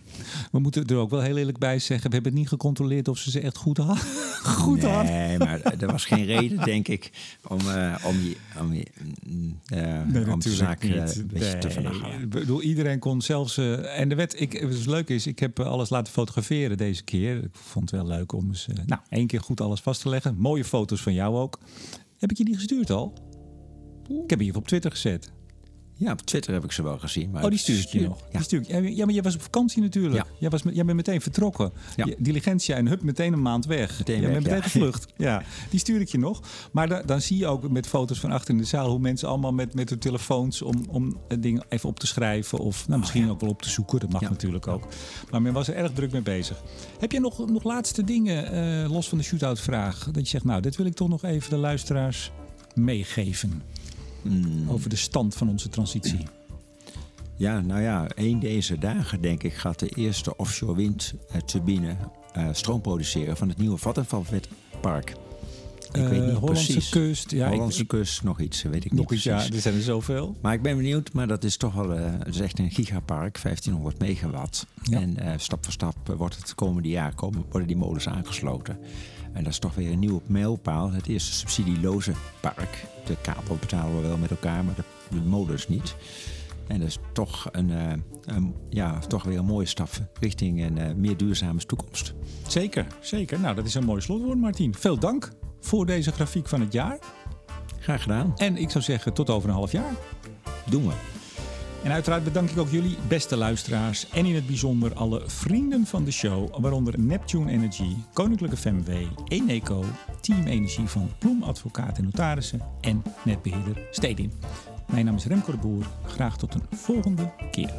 We moeten er ook wel heel eerlijk bij zeggen: we hebben niet gecontroleerd of ze ze echt goed, hadden. goed nee, hadden. Nee, maar er was geen reden, denk ik, om, uh, om, je, om, je, uh, nee, om de zaak uh, een beetje nee. te vernachelen. Ik bedoel, iedereen kon zelfs. en de wet, ik, het leuk is, ik heb alles laten fotograferen deze keer. Ik vond het wel leuk om eens, nou, één keer goed alles vast te leggen. Mooie foto's van jou ook. Heb ik je die gestuurd al? Ik heb je op Twitter gezet. Ja, op Twitter heb ik ze wel gezien. Maar oh, die stuur ik je nog. Ja. Die ik, ja, maar jij was op vakantie natuurlijk. Ja. Jij, was, met- jij bent meteen vertrokken. Ja. Je- Diligentia en hup, meteen een maand weg. Meteen jij weg, bent meteen ja. gevlucht. Ja, die stuur ik je nog. Maar da- dan zie je ook met foto's van achter in de zaal... hoe mensen allemaal met, met hun telefoons om, om het ding even op te schrijven... of nou, misschien ook wel op te zoeken. Dat mag natuurlijk ook. Maar men was er erg druk mee bezig. Heb je nog, nog laatste dingen, eh, los van de shootout vraag... dat je zegt, nou, dit wil ik toch nog even de luisteraars meegeven... Mm, over de stand van onze transitie. ja, nou ja, een deze dagen denk ik gaat de eerste offshore windturbine eh stroom produceren van het nieuwe Vattenfallpark. Ik Eh, weet niet Hollandse precies. kust. Ja, Hollandse ik- kust, nog iets, weet ik nog niet iets, ja, precies. er zijn er zoveel. Maar ik ben benieuwd, maar dat is toch wel eh, het is echt een gigapark, 1500 megawatt. Ja. En eh, stap voor stap eh, wordt het komende jaar komen, worden die molens aangesloten. En dat is toch weer een nieuwe mijlpaal. Het eerste subsidieloze park. De kabel betalen we wel met elkaar, maar de, de molens niet. En dat is toch, een, eh, een- ja, toch weer een mooie stap richting een eh, meer duurzame toekomst. Zeker, zeker. Nou, dat is een mooi slotwoord, Martien. Veel dank voor deze grafiek van het jaar. Graag gedaan. En ik zou zeggen, tot over een half jaar. Doen we. En uiteraard bedank ik ook jullie, beste luisteraars. En in het bijzonder alle vrienden van de show. Waaronder Neptune Energy, Koninklijke FMW, Eneco, Team Energie van Ploem Advocaat en Notarissen. En netbeheerder Stedin. Mijn naam is Remco de Boer. Graag tot een volgende keer.